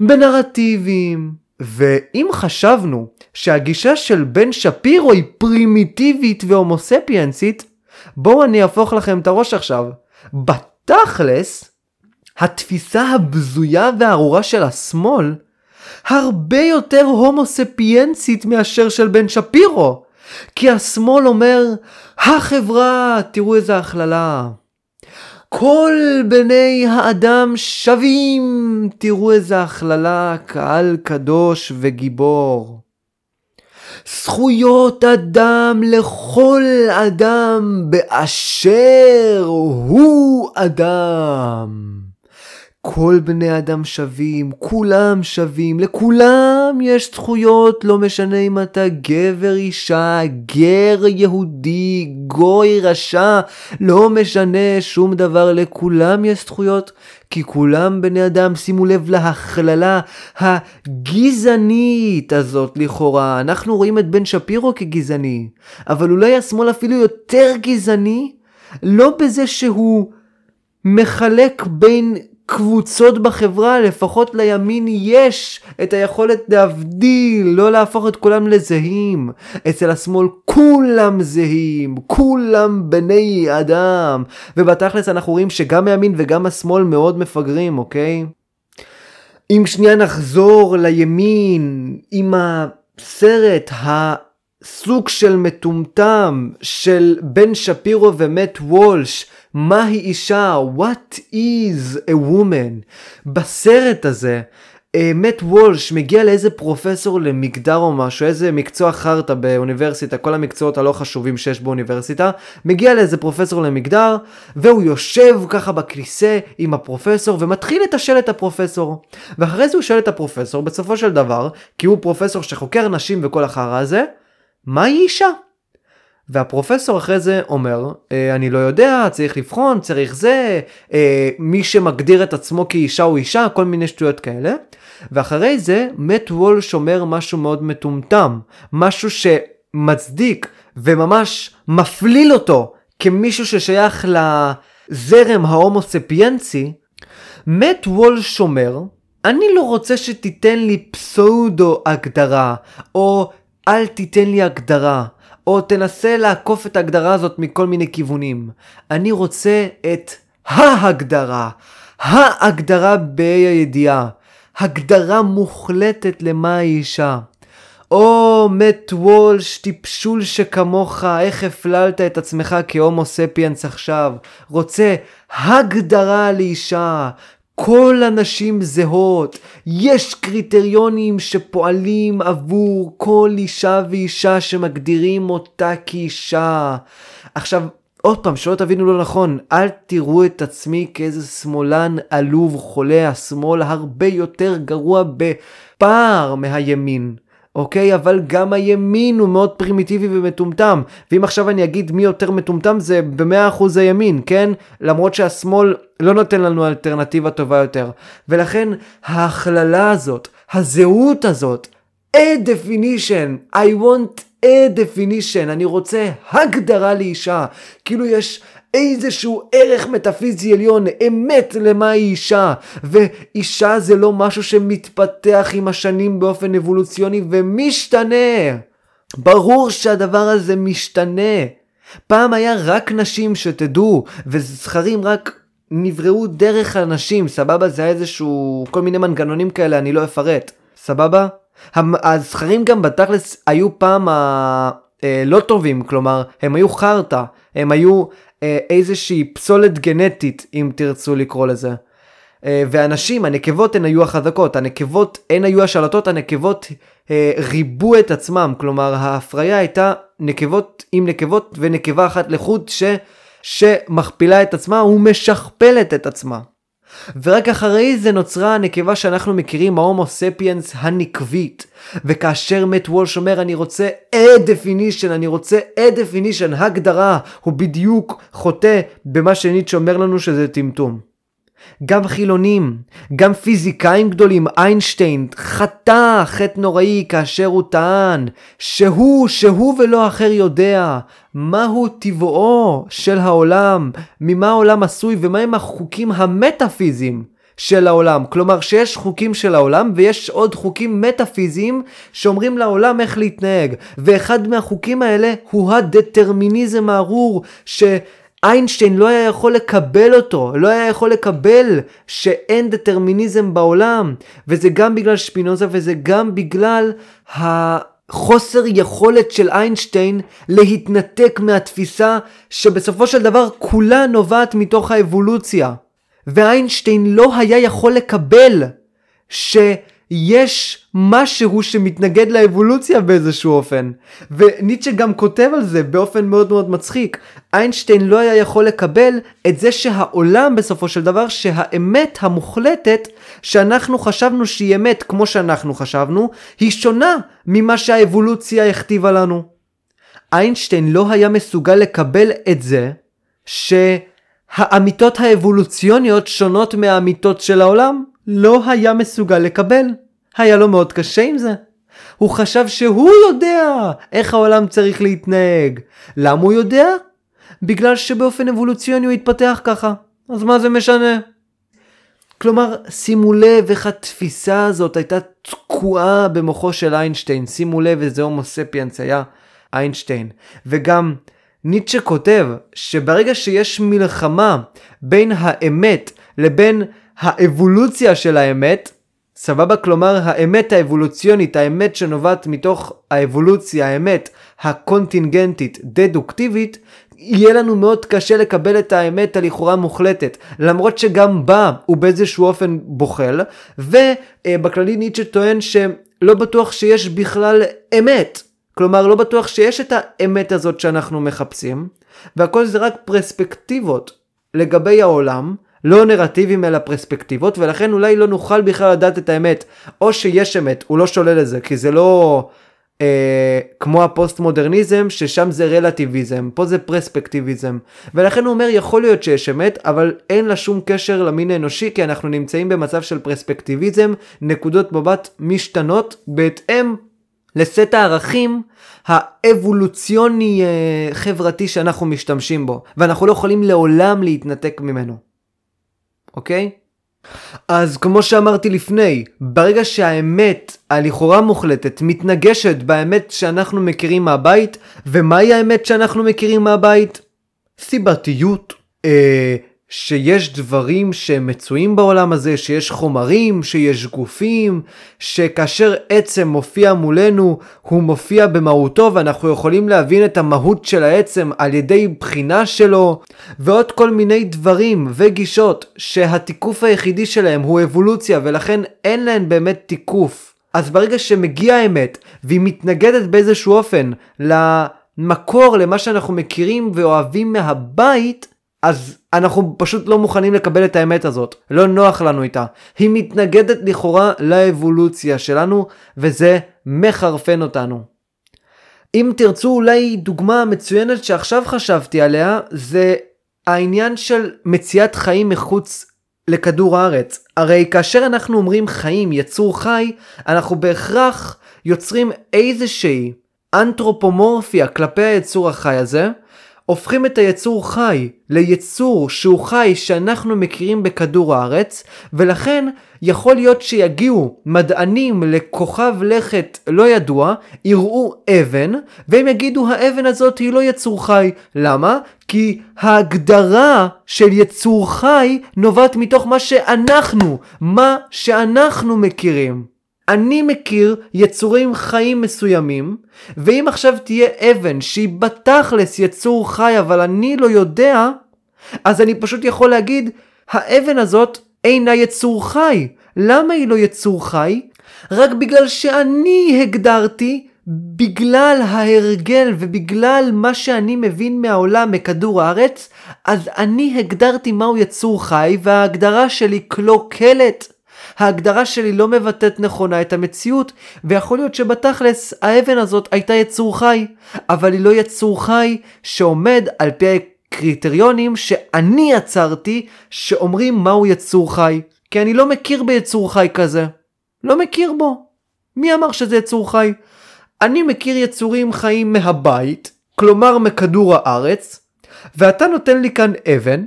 בנרטיבים. ואם חשבנו שהגישה של בן שפירו היא פרימיטיבית והומוספיאנסית, בואו אני אהפוך לכם את הראש עכשיו. בתכלס, התפיסה הבזויה והארורה של השמאל הרבה יותר הומוספיאנסית מאשר של בן שפירו. כי השמאל אומר, החברה, תראו איזה הכללה. כל בני האדם שווים, תראו איזה הכללה, קהל קדוש וגיבור. זכויות אדם לכל אדם באשר הוא אדם. כל בני אדם שווים, כולם שווים, לכולם יש זכויות, לא משנה אם אתה גבר, אישה, גר, יהודי, גוי, רשע, לא משנה שום דבר, לכולם יש זכויות, כי כולם בני אדם, שימו לב להכללה הגזענית הזאת לכאורה. אנחנו רואים את בן שפירו כגזעני, אבל אולי השמאל אפילו יותר גזעני, לא בזה שהוא מחלק בין קבוצות בחברה, לפחות לימין יש את היכולת להבדיל, לא להפוך את כולם לזהים. אצל השמאל כולם זהים, כולם בני אדם. ובתכלס אנחנו רואים שגם הימין וגם השמאל מאוד מפגרים, אוקיי? אם שנייה נחזור לימין, עם הסרט הסוג של מטומטם של בן שפירו ומט וולש, מהי אישה? What is a woman? בסרט הזה, מת uh, וולש מגיע לאיזה פרופסור למגדר או משהו, איזה מקצוע חרטא באוניברסיטה, כל המקצועות הלא חשובים שיש באוניברסיטה, מגיע לאיזה פרופסור למגדר, והוא יושב ככה בכיסא עם הפרופסור ומתחיל לתשאל את הפרופסור. ואחרי זה הוא שואל את הפרופסור, בסופו של דבר, כי הוא פרופסור שחוקר נשים וכל החרא הזה, מהי אישה? והפרופסור אחרי זה אומר, אה, אני לא יודע, צריך לבחון, צריך זה, אה, מי שמגדיר את עצמו כאישה הוא אישה, כל מיני שטויות כאלה. ואחרי זה, מת וולש אומר משהו מאוד מטומטם, משהו שמצדיק וממש מפליל אותו כמישהו ששייך לזרם ההומוספיאנסי. מת וולש אומר, אני לא רוצה שתיתן לי פסאודו הגדרה, או אל תיתן לי הגדרה. או תנסה לעקוף את ההגדרה הזאת מכל מיני כיוונים. אני רוצה את ההגדרה, ההגדרה בה"א הידיעה, הגדרה מוחלטת למה האישה. או מת וולש, טיפשול שכמוך, איך הפללת את עצמך כהומו ספיאנס עכשיו. רוצה הגדרה לאישה, כל הנשים זהות, יש קריטריונים שפועלים עבור כל אישה ואישה שמגדירים אותה כאישה. עכשיו, עוד פעם, שלא תבינו לא נכון, אל תראו את עצמי כאיזה שמאלן עלוב חולה, השמאל הרבה יותר גרוע בפער מהימין. אוקיי? אבל גם הימין הוא מאוד פרימיטיבי ומטומטם. ואם עכשיו אני אגיד מי יותר מטומטם זה במאה אחוז הימין, כן? למרות שהשמאל לא נותן לנו אלטרנטיבה טובה יותר. ולכן ההכללה הזאת, הזהות הזאת, a definition, I want a definition, אני רוצה הגדרה לאישה. כאילו יש איזשהו ערך מטאפיזי עליון, אמת למה היא אישה. ואישה זה לא משהו שמתפתח עם השנים באופן אבולוציוני ומשתנה. ברור שהדבר הזה משתנה. פעם היה רק נשים שתדעו, וזכרים רק נבראו דרך הנשים, סבבה? זה היה איזשהו, כל מיני מנגנונים כאלה, אני לא אפרט. סבבה? הזכרים גם בתכלס היו פעם הלא טובים, כלומר, הם היו חרטא, הם היו אה, איזושהי פסולת גנטית, אם תרצו לקרוא לזה. אה, והנשים, הנקבות הן היו החזקות, הנקבות הן היו השלטות, הנקבות אה, ריבו את עצמם, כלומר ההפריה הייתה נקבות עם נקבות ונקבה אחת לחוד ש, שמכפילה את עצמה ומשכפלת את עצמה. ורק אחרי זה נוצרה הנקבה שאנחנו מכירים, ההומו ספיאנס הנקבית. וכאשר מת וולש אומר אני רוצה a definition, אני רוצה a definition, הגדרה, הוא בדיוק חוטא במה שניטש אומר לנו שזה טמטום. גם חילונים, גם פיזיקאים גדולים, איינשטיין חטא חטא נוראי כאשר הוא טען שהוא, שהוא ולא אחר יודע מהו טבעו של העולם, ממה העולם עשוי ומהם החוקים המטאפיזיים של העולם. כלומר שיש חוקים של העולם ויש עוד חוקים מטאפיזיים שאומרים לעולם איך להתנהג. ואחד מהחוקים האלה הוא הדטרמיניזם הארור ש... איינשטיין לא היה יכול לקבל אותו, לא היה יכול לקבל שאין דטרמיניזם בעולם, וזה גם בגלל שפינוזה וזה גם בגלל החוסר יכולת של איינשטיין להתנתק מהתפיסה שבסופו של דבר כולה נובעת מתוך האבולוציה. ואיינשטיין לא היה יכול לקבל ש... יש משהו שמתנגד לאבולוציה באיזשהו אופן. וניטשה גם כותב על זה באופן מאוד מאוד מצחיק. איינשטיין לא היה יכול לקבל את זה שהעולם בסופו של דבר, שהאמת המוחלטת שאנחנו חשבנו שהיא אמת כמו שאנחנו חשבנו, היא שונה ממה שהאבולוציה הכתיבה לנו. איינשטיין לא היה מסוגל לקבל את זה שהאמיתות האבולוציוניות שונות מהאמיתות של העולם. לא היה מסוגל לקבל. היה לו מאוד קשה עם זה. הוא חשב שהוא יודע איך העולם צריך להתנהג. למה הוא יודע? בגלל שבאופן אבולוציוני הוא התפתח ככה. אז מה זה משנה? כלומר, שימו לב איך התפיסה הזאת הייתה תקועה במוחו של איינשטיין. שימו לב איזה הומו ספיאנס היה איינשטיין. וגם ניטשה כותב שברגע שיש מלחמה בין האמת לבין האבולוציה של האמת, סבבה? כלומר, האמת האבולוציונית, האמת שנובעת מתוך האבולוציה, האמת הקונטינגנטית, דדוקטיבית, יהיה לנו מאוד קשה לקבל את האמת הלכאורה מוחלטת, למרות שגם בה הוא באיזשהו אופן בוחל, ובכללי ניטשה טוען שלא בטוח שיש בכלל אמת. כלומר, לא בטוח שיש את האמת הזאת שאנחנו מחפשים, והכל זה רק פרספקטיבות לגבי העולם, לא נרטיבים אלא פרספקטיבות, ולכן אולי לא נוכל בכלל לדעת את האמת. או שיש אמת, הוא לא שולל את זה, כי זה לא אה, כמו הפוסט מודרניזם, ששם זה רלטיביזם, פה זה פרספקטיביזם. ולכן הוא אומר, יכול להיות שיש אמת, אבל אין לה שום קשר למין האנושי, כי אנחנו נמצאים במצב של פרספקטיביזם, נקודות מבט משתנות, בהתאם לסט הערכים האבולוציוני אה, חברתי שאנחנו משתמשים בו, ואנחנו לא יכולים לעולם להתנתק ממנו. אוקיי? אז כמו שאמרתי לפני, ברגע שהאמת הלכאורה מוחלטת מתנגשת באמת שאנחנו מכירים מהבית, ומהי האמת שאנחנו מכירים מהבית? סיבתיות, אה, שיש דברים שמצויים בעולם הזה, שיש חומרים, שיש גופים, שכאשר עצם מופיע מולנו, הוא מופיע במהותו ואנחנו יכולים להבין את המהות של העצם על ידי בחינה שלו, ועוד כל מיני דברים וגישות שהתיקוף היחידי שלהם הוא אבולוציה ולכן אין להם באמת תיקוף. אז ברגע שמגיעה האמת והיא מתנגדת באיזשהו אופן למקור, למה שאנחנו מכירים ואוהבים מהבית, אז אנחנו פשוט לא מוכנים לקבל את האמת הזאת, לא נוח לנו איתה. היא מתנגדת לכאורה לאבולוציה שלנו, וזה מחרפן אותנו. אם תרצו אולי דוגמה מצוינת שעכשיו חשבתי עליה, זה העניין של מציאת חיים מחוץ לכדור הארץ. הרי כאשר אנחנו אומרים חיים, יצור חי, אנחנו בהכרח יוצרים איזושהי אנתרופומורפיה כלפי היצור החי הזה, הופכים את היצור חי ליצור שהוא חי שאנחנו מכירים בכדור הארץ, ולכן יכול להיות שיגיעו מדענים לכוכב לכת לא ידוע, יראו אבן, והם יגידו האבן הזאת היא לא יצור חי. למה? כי ההגדרה של יצור חי נובעת מתוך מה שאנחנו, מה שאנחנו מכירים. אני מכיר יצורים חיים מסוימים, ואם עכשיו תהיה אבן שהיא בתכלס יצור חי אבל אני לא יודע, אז אני פשוט יכול להגיד, האבן הזאת אינה יצור חי. למה היא לא יצור חי? רק בגלל שאני הגדרתי בגלל ההרגל ובגלל מה שאני מבין מהעולם מכדור הארץ, אז אני הגדרתי מהו יצור חי וההגדרה שלי קלוקלת ההגדרה שלי לא מבטאת נכונה את המציאות, ויכול להיות שבתכלס האבן הזאת הייתה יצור חי, אבל היא לא יצור חי שעומד על פי קריטריונים שאני יצרתי שאומרים מהו יצור חי. כי אני לא מכיר ביצור חי כזה. לא מכיר בו. מי אמר שזה יצור חי? אני מכיר יצורים חיים מהבית, כלומר מכדור הארץ, ואתה נותן לי כאן אבן,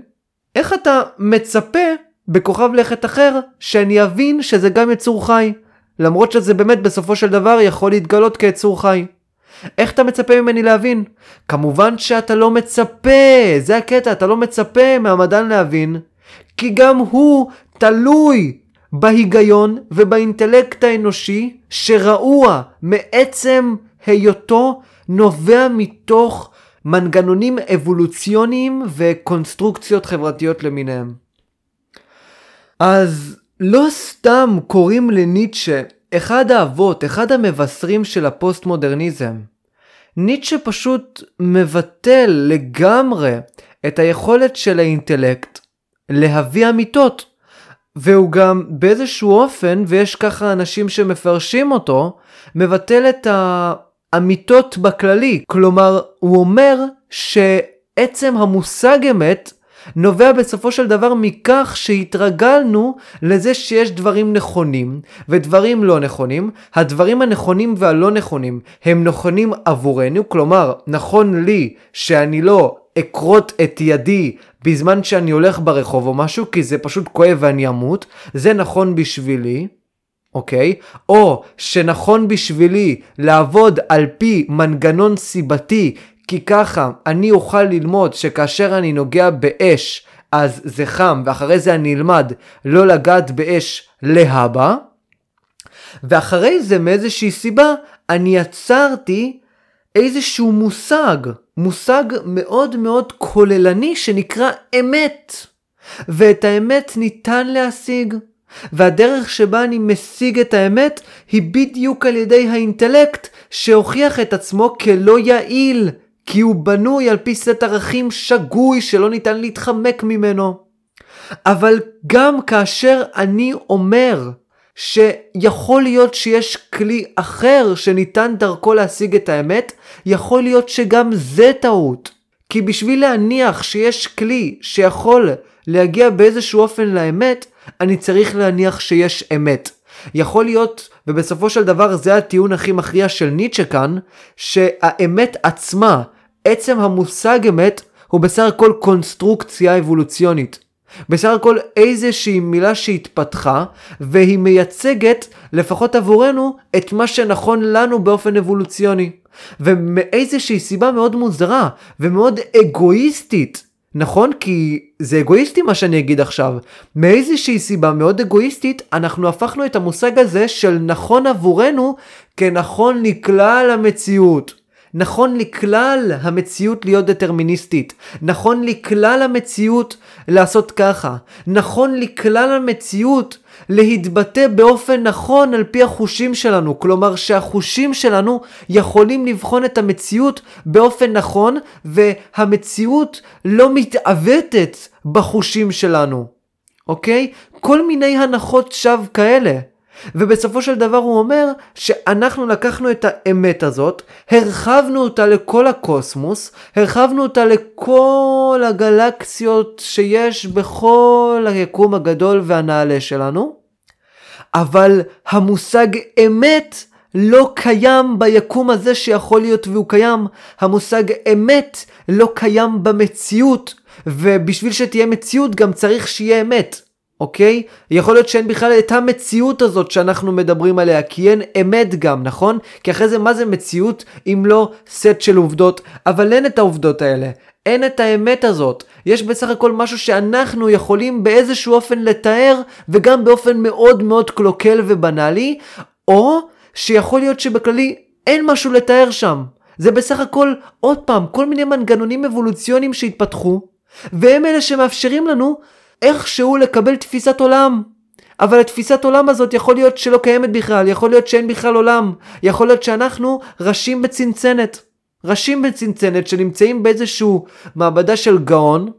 איך אתה מצפה בכוכב לכת אחר שאני אבין שזה גם יצור חי, למרות שזה באמת בסופו של דבר יכול להתגלות כיצור חי. איך אתה מצפה ממני להבין? כמובן שאתה לא מצפה, זה הקטע, אתה לא מצפה מהמדען להבין, כי גם הוא תלוי בהיגיון ובאינטלקט האנושי שראוע מעצם היותו נובע מתוך מנגנונים אבולוציוניים וקונסטרוקציות חברתיות למיניהם. אז לא סתם קוראים לניטשה אחד האבות, אחד המבשרים של הפוסט מודרניזם. ניטשה פשוט מבטל לגמרי את היכולת של האינטלקט להביא אמיתות. והוא גם באיזשהו אופן, ויש ככה אנשים שמפרשים אותו, מבטל את האמיתות בכללי. כלומר, הוא אומר שעצם המושג אמת נובע בסופו של דבר מכך שהתרגלנו לזה שיש דברים נכונים ודברים לא נכונים. הדברים הנכונים והלא נכונים הם נכונים עבורנו, כלומר, נכון לי שאני לא אכרות את ידי בזמן שאני הולך ברחוב או משהו, כי זה פשוט כואב ואני אמות, זה נכון בשבילי. אוקיי? או שנכון בשבילי לעבוד על פי מנגנון סיבתי כי ככה אני אוכל ללמוד שכאשר אני נוגע באש אז זה חם ואחרי זה אני אלמד לא לגעת באש להבא. ואחרי זה מאיזושהי סיבה אני יצרתי איזשהו מושג, מושג מאוד מאוד כוללני שנקרא אמת. ואת האמת ניתן להשיג. והדרך שבה אני משיג את האמת היא בדיוק על ידי האינטלקט שהוכיח את עצמו כלא יעיל, כי הוא בנוי על פי סט ערכים שגוי שלא ניתן להתחמק ממנו. אבל גם כאשר אני אומר שיכול להיות שיש כלי אחר שניתן דרכו להשיג את האמת, יכול להיות שגם זה טעות. כי בשביל להניח שיש כלי שיכול להגיע באיזשהו אופן לאמת, אני צריך להניח שיש אמת. יכול להיות, ובסופו של דבר זה הטיעון הכי מכריע של ניטשה כאן, שהאמת עצמה עצם המושג אמת הוא בסך הכל קונסטרוקציה אבולוציונית. בסך הכל איזושהי מילה שהתפתחה והיא מייצגת לפחות עבורנו את מה שנכון לנו באופן אבולוציוני. ומאיזושהי סיבה מאוד מוזרה ומאוד אגואיסטית נכון? כי זה אגואיסטי מה שאני אגיד עכשיו. מאיזושהי סיבה מאוד אגואיסטית, אנחנו הפכנו את המושג הזה של נכון עבורנו כנכון לכלל המציאות. נכון לכלל המציאות להיות דטרמיניסטית, נכון לכלל המציאות לעשות ככה, נכון לכלל המציאות להתבטא באופן נכון על פי החושים שלנו, כלומר שהחושים שלנו יכולים לבחון את המציאות באופן נכון והמציאות לא מתעוותת בחושים שלנו, אוקיי? כל מיני הנחות שווא כאלה. ובסופו של דבר הוא אומר שאנחנו לקחנו את האמת הזאת, הרחבנו אותה לכל הקוסמוס, הרחבנו אותה לכל הגלקסיות שיש בכל היקום הגדול והנעלה שלנו, אבל המושג אמת לא קיים ביקום הזה שיכול להיות והוא קיים. המושג אמת לא קיים במציאות, ובשביל שתהיה מציאות גם צריך שיהיה אמת. אוקיי? יכול להיות שאין בכלל את המציאות הזאת שאנחנו מדברים עליה, כי אין אמת גם, נכון? כי אחרי זה מה זה מציאות אם לא סט של עובדות? אבל אין את העובדות האלה. אין את האמת הזאת. יש בסך הכל משהו שאנחנו יכולים באיזשהו אופן לתאר, וגם באופן מאוד מאוד קלוקל ובנאלי, או שיכול להיות שבכללי אין משהו לתאר שם. זה בסך הכל, עוד פעם, כל מיני מנגנונים אבולוציוניים שהתפתחו, והם אלה שמאפשרים לנו איכשהו לקבל תפיסת עולם. אבל התפיסת עולם הזאת יכול להיות שלא קיימת בכלל, יכול להיות שאין בכלל עולם, יכול להיות שאנחנו ראשים בצנצנת. ראשים בצנצנת שנמצאים באיזשהו מעבדה של גאון,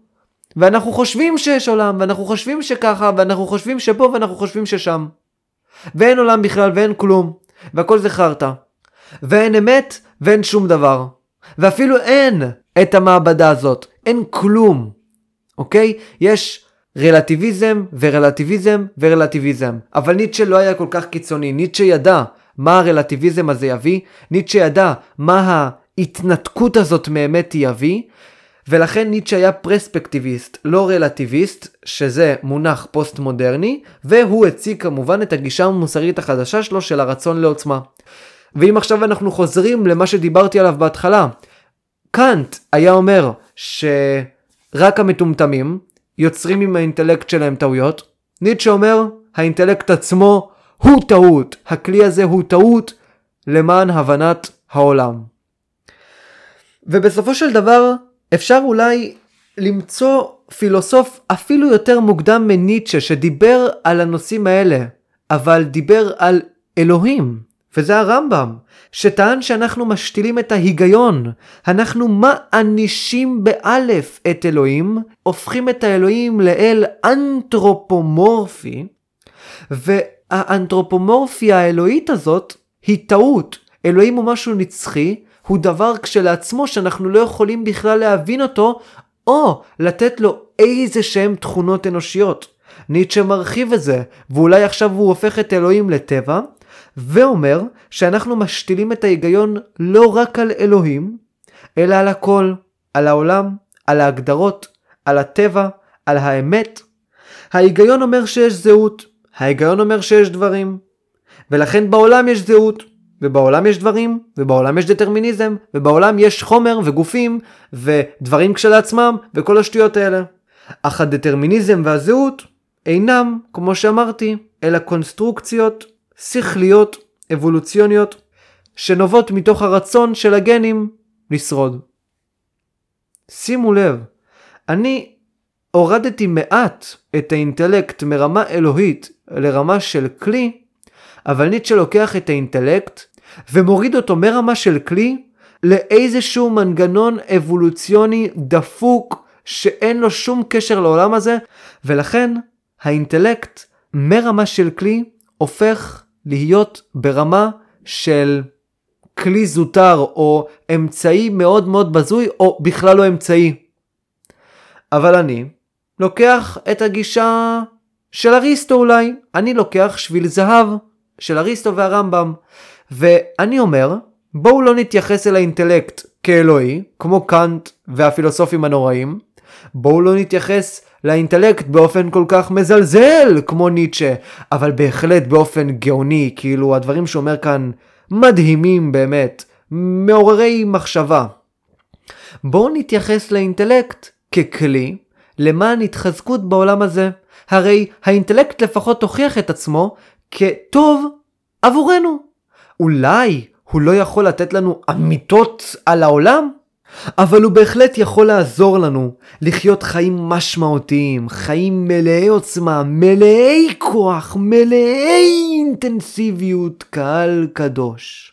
ואנחנו חושבים שיש עולם, ואנחנו חושבים שככה, ואנחנו חושבים שפה, ואנחנו חושבים ששם. ואין עולם בכלל, ואין כלום, והכל זה חרטא. ואין אמת, ואין שום דבר. ואפילו אין את המעבדה הזאת. אין כלום, אוקיי? יש רלטיביזם ורלטיביזם ורלטיביזם. אבל ניטשה לא היה כל כך קיצוני, ניטשה ידע מה הרלטיביזם הזה יביא, ניטשה ידע מה ההתנתקות הזאת מאמת יביא, ולכן ניטשה היה פרספקטיביסט, לא רלטיביסט, שזה מונח פוסט מודרני, והוא הציג כמובן את הגישה המוסרית החדשה שלו של הרצון לעוצמה. ואם עכשיו אנחנו חוזרים למה שדיברתי עליו בהתחלה, קאנט היה אומר שרק המטומטמים יוצרים עם האינטלקט שלהם טעויות, ניטשה אומר, האינטלקט עצמו הוא טעות, הכלי הזה הוא טעות למען הבנת העולם. ובסופו של דבר, אפשר אולי למצוא פילוסוף אפילו יותר מוקדם מניטשה שדיבר על הנושאים האלה, אבל דיבר על אלוהים, וזה הרמב"ם, שטען שאנחנו משתילים את ההיגיון, אנחנו מענישים באלף את אלוהים, הופכים את האלוהים לאל אנתרופומורפי, והאנתרופומורפיה האלוהית הזאת היא טעות. אלוהים הוא משהו נצחי, הוא דבר כשלעצמו שאנחנו לא יכולים בכלל להבין אותו, או לתת לו איזה שהם תכונות אנושיות. ניטשה מרחיב את זה, ואולי עכשיו הוא הופך את אלוהים לטבע, ואומר שאנחנו משתילים את ההיגיון לא רק על אלוהים, אלא על הכל, על העולם, על ההגדרות, על הטבע, על האמת. ההיגיון אומר שיש זהות, ההיגיון אומר שיש דברים, ולכן בעולם יש זהות, ובעולם יש דברים, ובעולם יש דטרמיניזם, ובעולם יש חומר וגופים, ודברים כשלעצמם, וכל השטויות האלה. אך הדטרמיניזם והזהות אינם, כמו שאמרתי, אלא קונסטרוקציות שכליות, אבולוציוניות, שנובעות מתוך הרצון של הגנים לשרוד. שימו לב, אני הורדתי מעט את האינטלקט מרמה אלוהית לרמה של כלי, אבל ניטשה לוקח את האינטלקט ומוריד אותו מרמה של כלי לאיזשהו מנגנון אבולוציוני דפוק שאין לו שום קשר לעולם הזה, ולכן האינטלקט מרמה של כלי הופך להיות ברמה של כלי זוטר או אמצעי מאוד מאוד בזוי או בכלל לא אמצעי. אבל אני לוקח את הגישה של אריסטו אולי, אני לוקח שביל זהב של אריסטו והרמב"ם, ואני אומר, בואו לא נתייחס אל האינטלקט כאלוהי, כמו קאנט והפילוסופים הנוראים, בואו לא נתייחס לאינטלקט באופן כל כך מזלזל כמו ניטשה, אבל בהחלט באופן גאוני, כאילו הדברים שאומר כאן מדהימים באמת, מעוררי מחשבה. בואו נתייחס לאינטלקט ככלי למען התחזקות בעולם הזה. הרי האינטלקט לפחות הוכיח את עצמו כטוב עבורנו. אולי הוא לא יכול לתת לנו אמיתות על העולם? אבל הוא בהחלט יכול לעזור לנו לחיות חיים משמעותיים, חיים מלאי עוצמה, מלאי כוח, מלאי אינטנסיביות, קהל קדוש.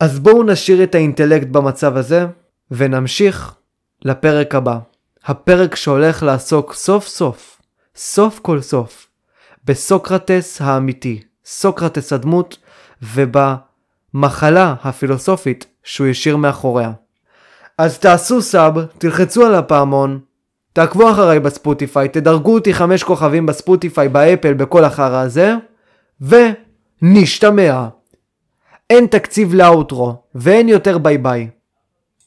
אז בואו נשאיר את האינטלקט במצב הזה, ונמשיך לפרק הבא. הפרק שהולך לעסוק סוף סוף, סוף כל סוף, בסוקרטס האמיתי, סוקרטס הדמות, ובמחלה הפילוסופית שהוא השאיר מאחוריה. אז תעשו sub, תלחצו על הפעמון, תעקבו אחריי בספוטיפיי, תדרגו אותי חמש כוכבים בספוטיפיי, באפל, בכל החרא הזה, ונשתמע. אין תקציב לאוטרו, ואין יותר ביי ביי.